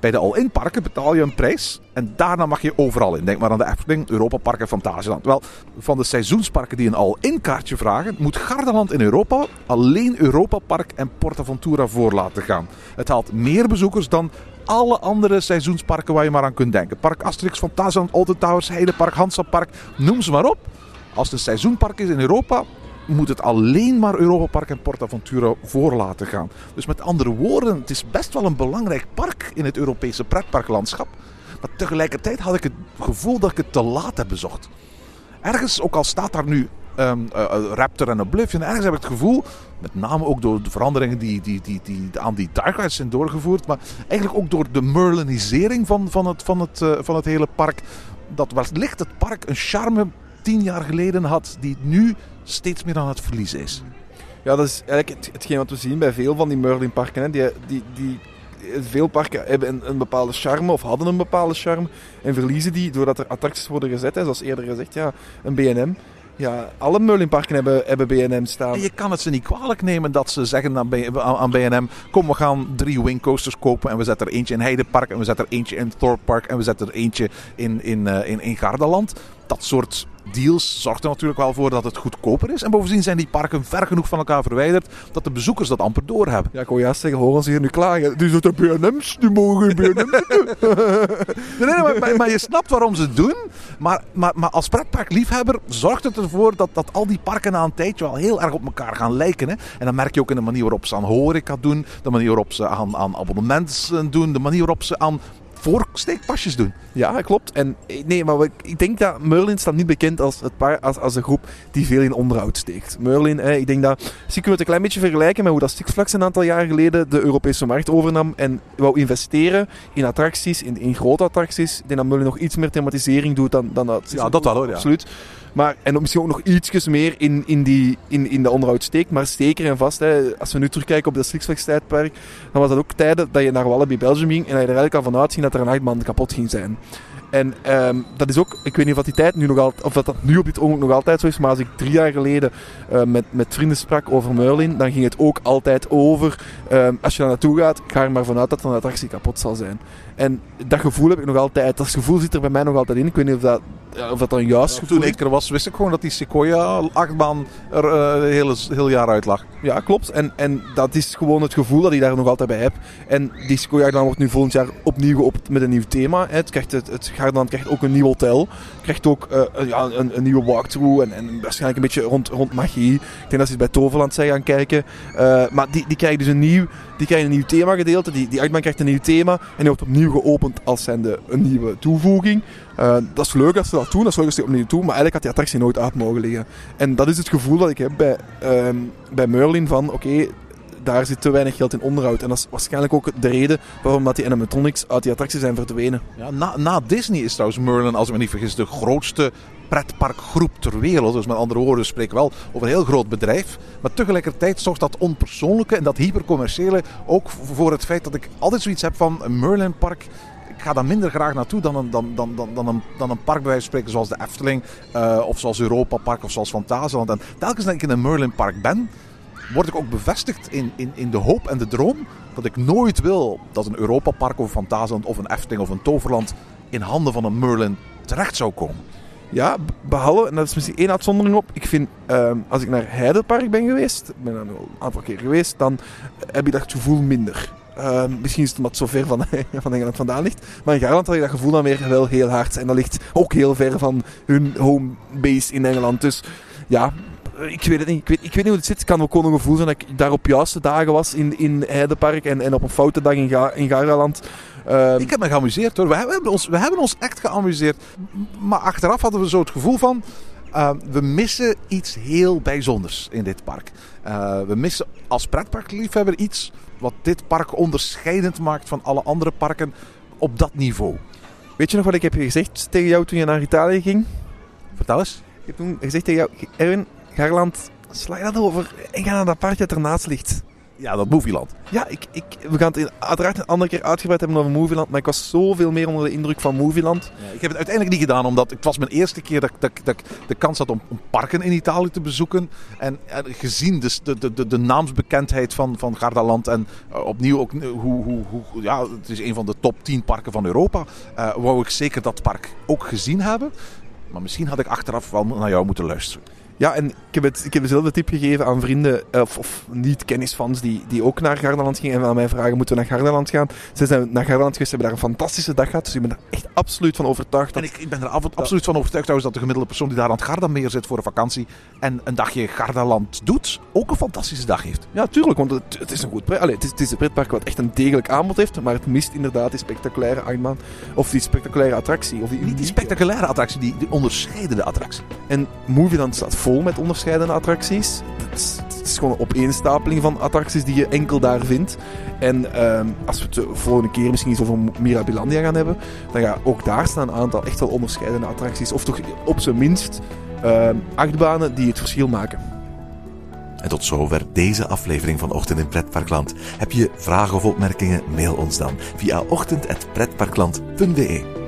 Bij de all-in parken betaal je een prijs en daarna mag je overal in. Denk maar aan de Efteling, Europa Park en Fantasieland. Wel, van de seizoensparken die een all-in kaartje vragen, moet Gardaland in Europa alleen Europa Park en Portaventura voor laten gaan. Het haalt meer bezoekers dan alle andere seizoensparken waar je maar aan kunt denken. Park Asterix, Fantasieland, Alton Towers, Heidepark, Hansapark, noem ze maar op. Als het een seizoenpark is in Europa, moet het alleen maar Europa Park en Portaventura voor laten gaan. Dus met andere woorden, het is best wel een belangrijk park in het Europese pretparklandschap. Maar tegelijkertijd had ik het gevoel dat ik het te laat heb bezocht. Ergens, ook al staat daar nu eh, eh, Raptor en Oblivion, ergens heb ik het gevoel, met name ook door de veranderingen die, die, die, die aan die Dark Rides zijn doorgevoerd, maar eigenlijk ook door de Merlinisering van, van, het, van, het, eh, van het hele park, dat wellicht het park een charme tien jaar geleden had, die nu steeds meer aan het verliezen is. Ja, dat is eigenlijk het, hetgeen wat we zien bij veel van die Merlin-parken. Die, die, die, veel parken hebben een, bepaalde charme of hadden een bepaalde charme en verliezen die doordat er attracties worden gezet. Zoals eerder gezegd, ja, een B&M. Ja, alle Merlin-parken hebben, hebben B&M staan. En je kan het ze niet kwalijk nemen dat ze zeggen aan B- aan B&M... kom, we gaan drie wingcoasters kopen en we zetten er eentje in Heidepark... en we zetten er eentje in Thorpe Park en we zetten er eentje in, in, eh, in, in Gardaland. Dat soort deals zorgt er natuurlijk wel voor dat het goedkoper is. En bovendien zijn die parken ver genoeg van elkaar verwijderd... dat de bezoekers dat amper doorhebben. Ja, ik wil juist zeggen, hoor ons hier nu klagen. Dat de B&M's, die mogen doen. (laughs) Nee, nee, maar, maar, maar je snapt waarom ze het doen. Maar, maar, maar als pretparkliefhebber zorgt het ervoor dat, dat al die parken na een tijdje wel heel erg op elkaar gaan lijken. Hè? En dan merk je ook in de manier waarop ze aan horeca doen, de manier waarop ze aan, aan abonnementen doen, de manier waarop ze aan voorsteekpasjes doen. Ja, klopt. En eh, nee, maar ik denk dat Merlin staat niet bekend als, het paar, als, als een groep die veel in onderhoud steekt. Merlin, eh, ik denk dat... Misschien kunnen we het een klein beetje vergelijken met hoe dat Six Flags een aantal jaar geleden de Europese markt overnam en wou investeren in attracties, in, in grote attracties. Ik denk dat Merlin nog iets meer thematisering doet dan, dan dat. Ja, dat wel, hoor, ja. Absoluut. Maar, en misschien ook nog ietsjes meer in, in, die, in, in de onderhoud steekt. Maar zeker en vast, hè, als we nu terugkijken op dat Six Flags tijdperk, dan was dat ook tijden dat je naar Walibi Belgium ging en dat je er eigenlijk al van uitging dat er een achtbaan kapot ging zijn. En ehm, dat is ook, ik weet niet of dat die tijd nu nog of dat, dat nu op dit ogenblik nog altijd zo is, maar als ik drie jaar geleden eh, met, met vrienden sprak over Merlin, dan ging het ook altijd over, ehm, als je daar naartoe gaat, ga er maar vanuit dat een attractie kapot zal zijn. En dat gevoel heb ik nog altijd, dat gevoel zit er bij mij nog altijd in. Ik weet niet of dat, of dat dan juist Toen ik er was, wist ik gewoon dat die Sequoia-achtbaan er een hele, heel jaar uit lag. Ja, klopt. En, en dat is gewoon het gevoel dat ik daar nog altijd bij heb. En die Sequoia dan wordt nu volgend jaar opnieuw geopend met een nieuw thema. hè. Het, krijgt, het, het Gardaland krijgt ook een nieuw hotel. Krijgt ook eh, een- ja, een, een nieuwe walkthrough en, en waarschijnlijk een beetje rond, rond magie. Ik denk dat ze bij Toverland zijn gaan kijken. Eh, maar die, die krijgen dus een nieuw, die krijgen een nieuw themagedeelte. Die, die achtbaan krijgt een nieuw thema. En die wordt opnieuw geopend als zijnde een nieuwe toevoeging. Eh, dat is leuk als ze dat doen, dat is leuk als ze die opnieuw doen. Maar eigenlijk had die attractie nooit uit mogen liggen. En dat is het gevoel dat ik heb bij, ehm, bij Merlin van, oké, daar zit te weinig geld in onderhoud. En dat is waarschijnlijk ook de reden waarom dat die animatronics uit die attractie zijn verdwenen. Ja, na, na Disney is trouwens Merlin, als ik me niet vergis, de grootste pretparkgroep ter wereld. Dus met andere woorden, we spreken wel over een heel groot bedrijf. Maar tegelijkertijd zorgt dat onpersoonlijke en dat hypercommerciële ook voor het feit dat ik altijd zoiets heb van een Merlin park. Ik ga daar minder graag naartoe dan een, dan, dan, dan, dan een, dan een park bij wijze van spreken zoals de Efteling. eh, of zoals Europa Park of zoals Fantasieland. En telkens dat ik in een Merlin park ben, word ik ook bevestigd in, in, in de hoop en de droom dat ik nooit wil dat een Europa Park of een Fantasieland of een Efteling of een Toverland in handen van een Merlin terecht zou komen. Ja, behalve, en dat is misschien één uitzondering op. Ik vind, ehm, als ik naar Heidelpark ben geweest, ik ben daar een aantal keer geweest, dan heb je dat gevoel minder. Ehm, misschien is het omdat het zo ver van, (laughs) van Engeland vandaan ligt. Maar in Garland had je dat gevoel dan weer wel heel hard. En dat ligt ook heel ver van hun home base in Engeland. Dus ja, ik weet het niet. Ik weet, ik weet niet hoe het zit. Het kan ook gewoon een gevoel zijn dat ik daar op juiste dagen was in, in Heidepark. En, en op een foute dag in, Ga, in Garland. Ehm, Ik heb me geamuseerd hoor. We hebben ons, we hebben ons echt geamuseerd. Maar achteraf hadden we zo het gevoel van. eh, we missen iets heel bijzonders in dit park. Eh, we missen als pretparkliefhebber iets wat dit park onderscheidend maakt van alle andere parken op dat niveau. Weet je nog wat ik heb gezegd tegen jou toen je naar Italië ging? Vertel eens. Ik heb toen gezegd tegen jou, Erwin, Garland, sla je dat over en ga naar dat parkje dat ernaast ligt. Ja, dat Movieland. Ja, ik, ik, we gaan het in- uiteraard een andere keer uitgebreid hebben over Movieland, maar ik was zoveel meer onder de indruk van Movieland. Ja, ik heb het uiteindelijk niet gedaan, omdat het was mijn eerste keer dat, dat, dat ik de kans had om, om parken in Italië te bezoeken. En, en gezien dus de, de, de, de naamsbekendheid van, van Gardaland en eh, opnieuw ook eh, hoe, hoe, hoe, ja, het is een van de top 10 parken van Europa, eh, wou ik zeker dat park ook gezien hebben. Maar misschien had ik achteraf wel naar jou moeten luisteren. Ja, en ik heb, het, ik heb dezelfde tip gegeven aan vrienden, eh, of, of niet-kennisfans, die, die ook naar Gardaland gingen en aan mij vragen, moeten we naar Gardaland gaan? Ze zijn naar Gardaland geweest, hebben daar een fantastische dag gehad, dus ik ben er echt absoluut van overtuigd En dat... ik, ik ben er af- absoluut van overtuigd trouwens dat de gemiddelde persoon die daar aan het Gardameer zit voor een vakantie en een dagje Gardaland doet, ook een fantastische dag heeft. Ja, tuurlijk, want het, het is een goed pret. Allee, het, is, het is een pretpark wat echt een degelijk aanbod heeft, maar het mist inderdaad die spectaculaire achtbaan, of die spectaculaire attractie. Of die, Niet die spectaculaire attractie, die, die onderscheidende attractie. En Movieland staat vol met onderscheidende attracties. Het is, het is gewoon een opeenstapeling van attracties die je enkel daar vindt. En ehm, als we het de volgende keer misschien eens over Mirabilandia gaan hebben, dan ga ook daar staan een aantal echt wel onderscheidende attracties. Of toch op zijn minst ehm, achtbanen die het verschil maken. En tot zover deze aflevering van Ochtend in Pretparkland. Heb je vragen of opmerkingen? Mail ons dan via ochtend.pretparkland.be.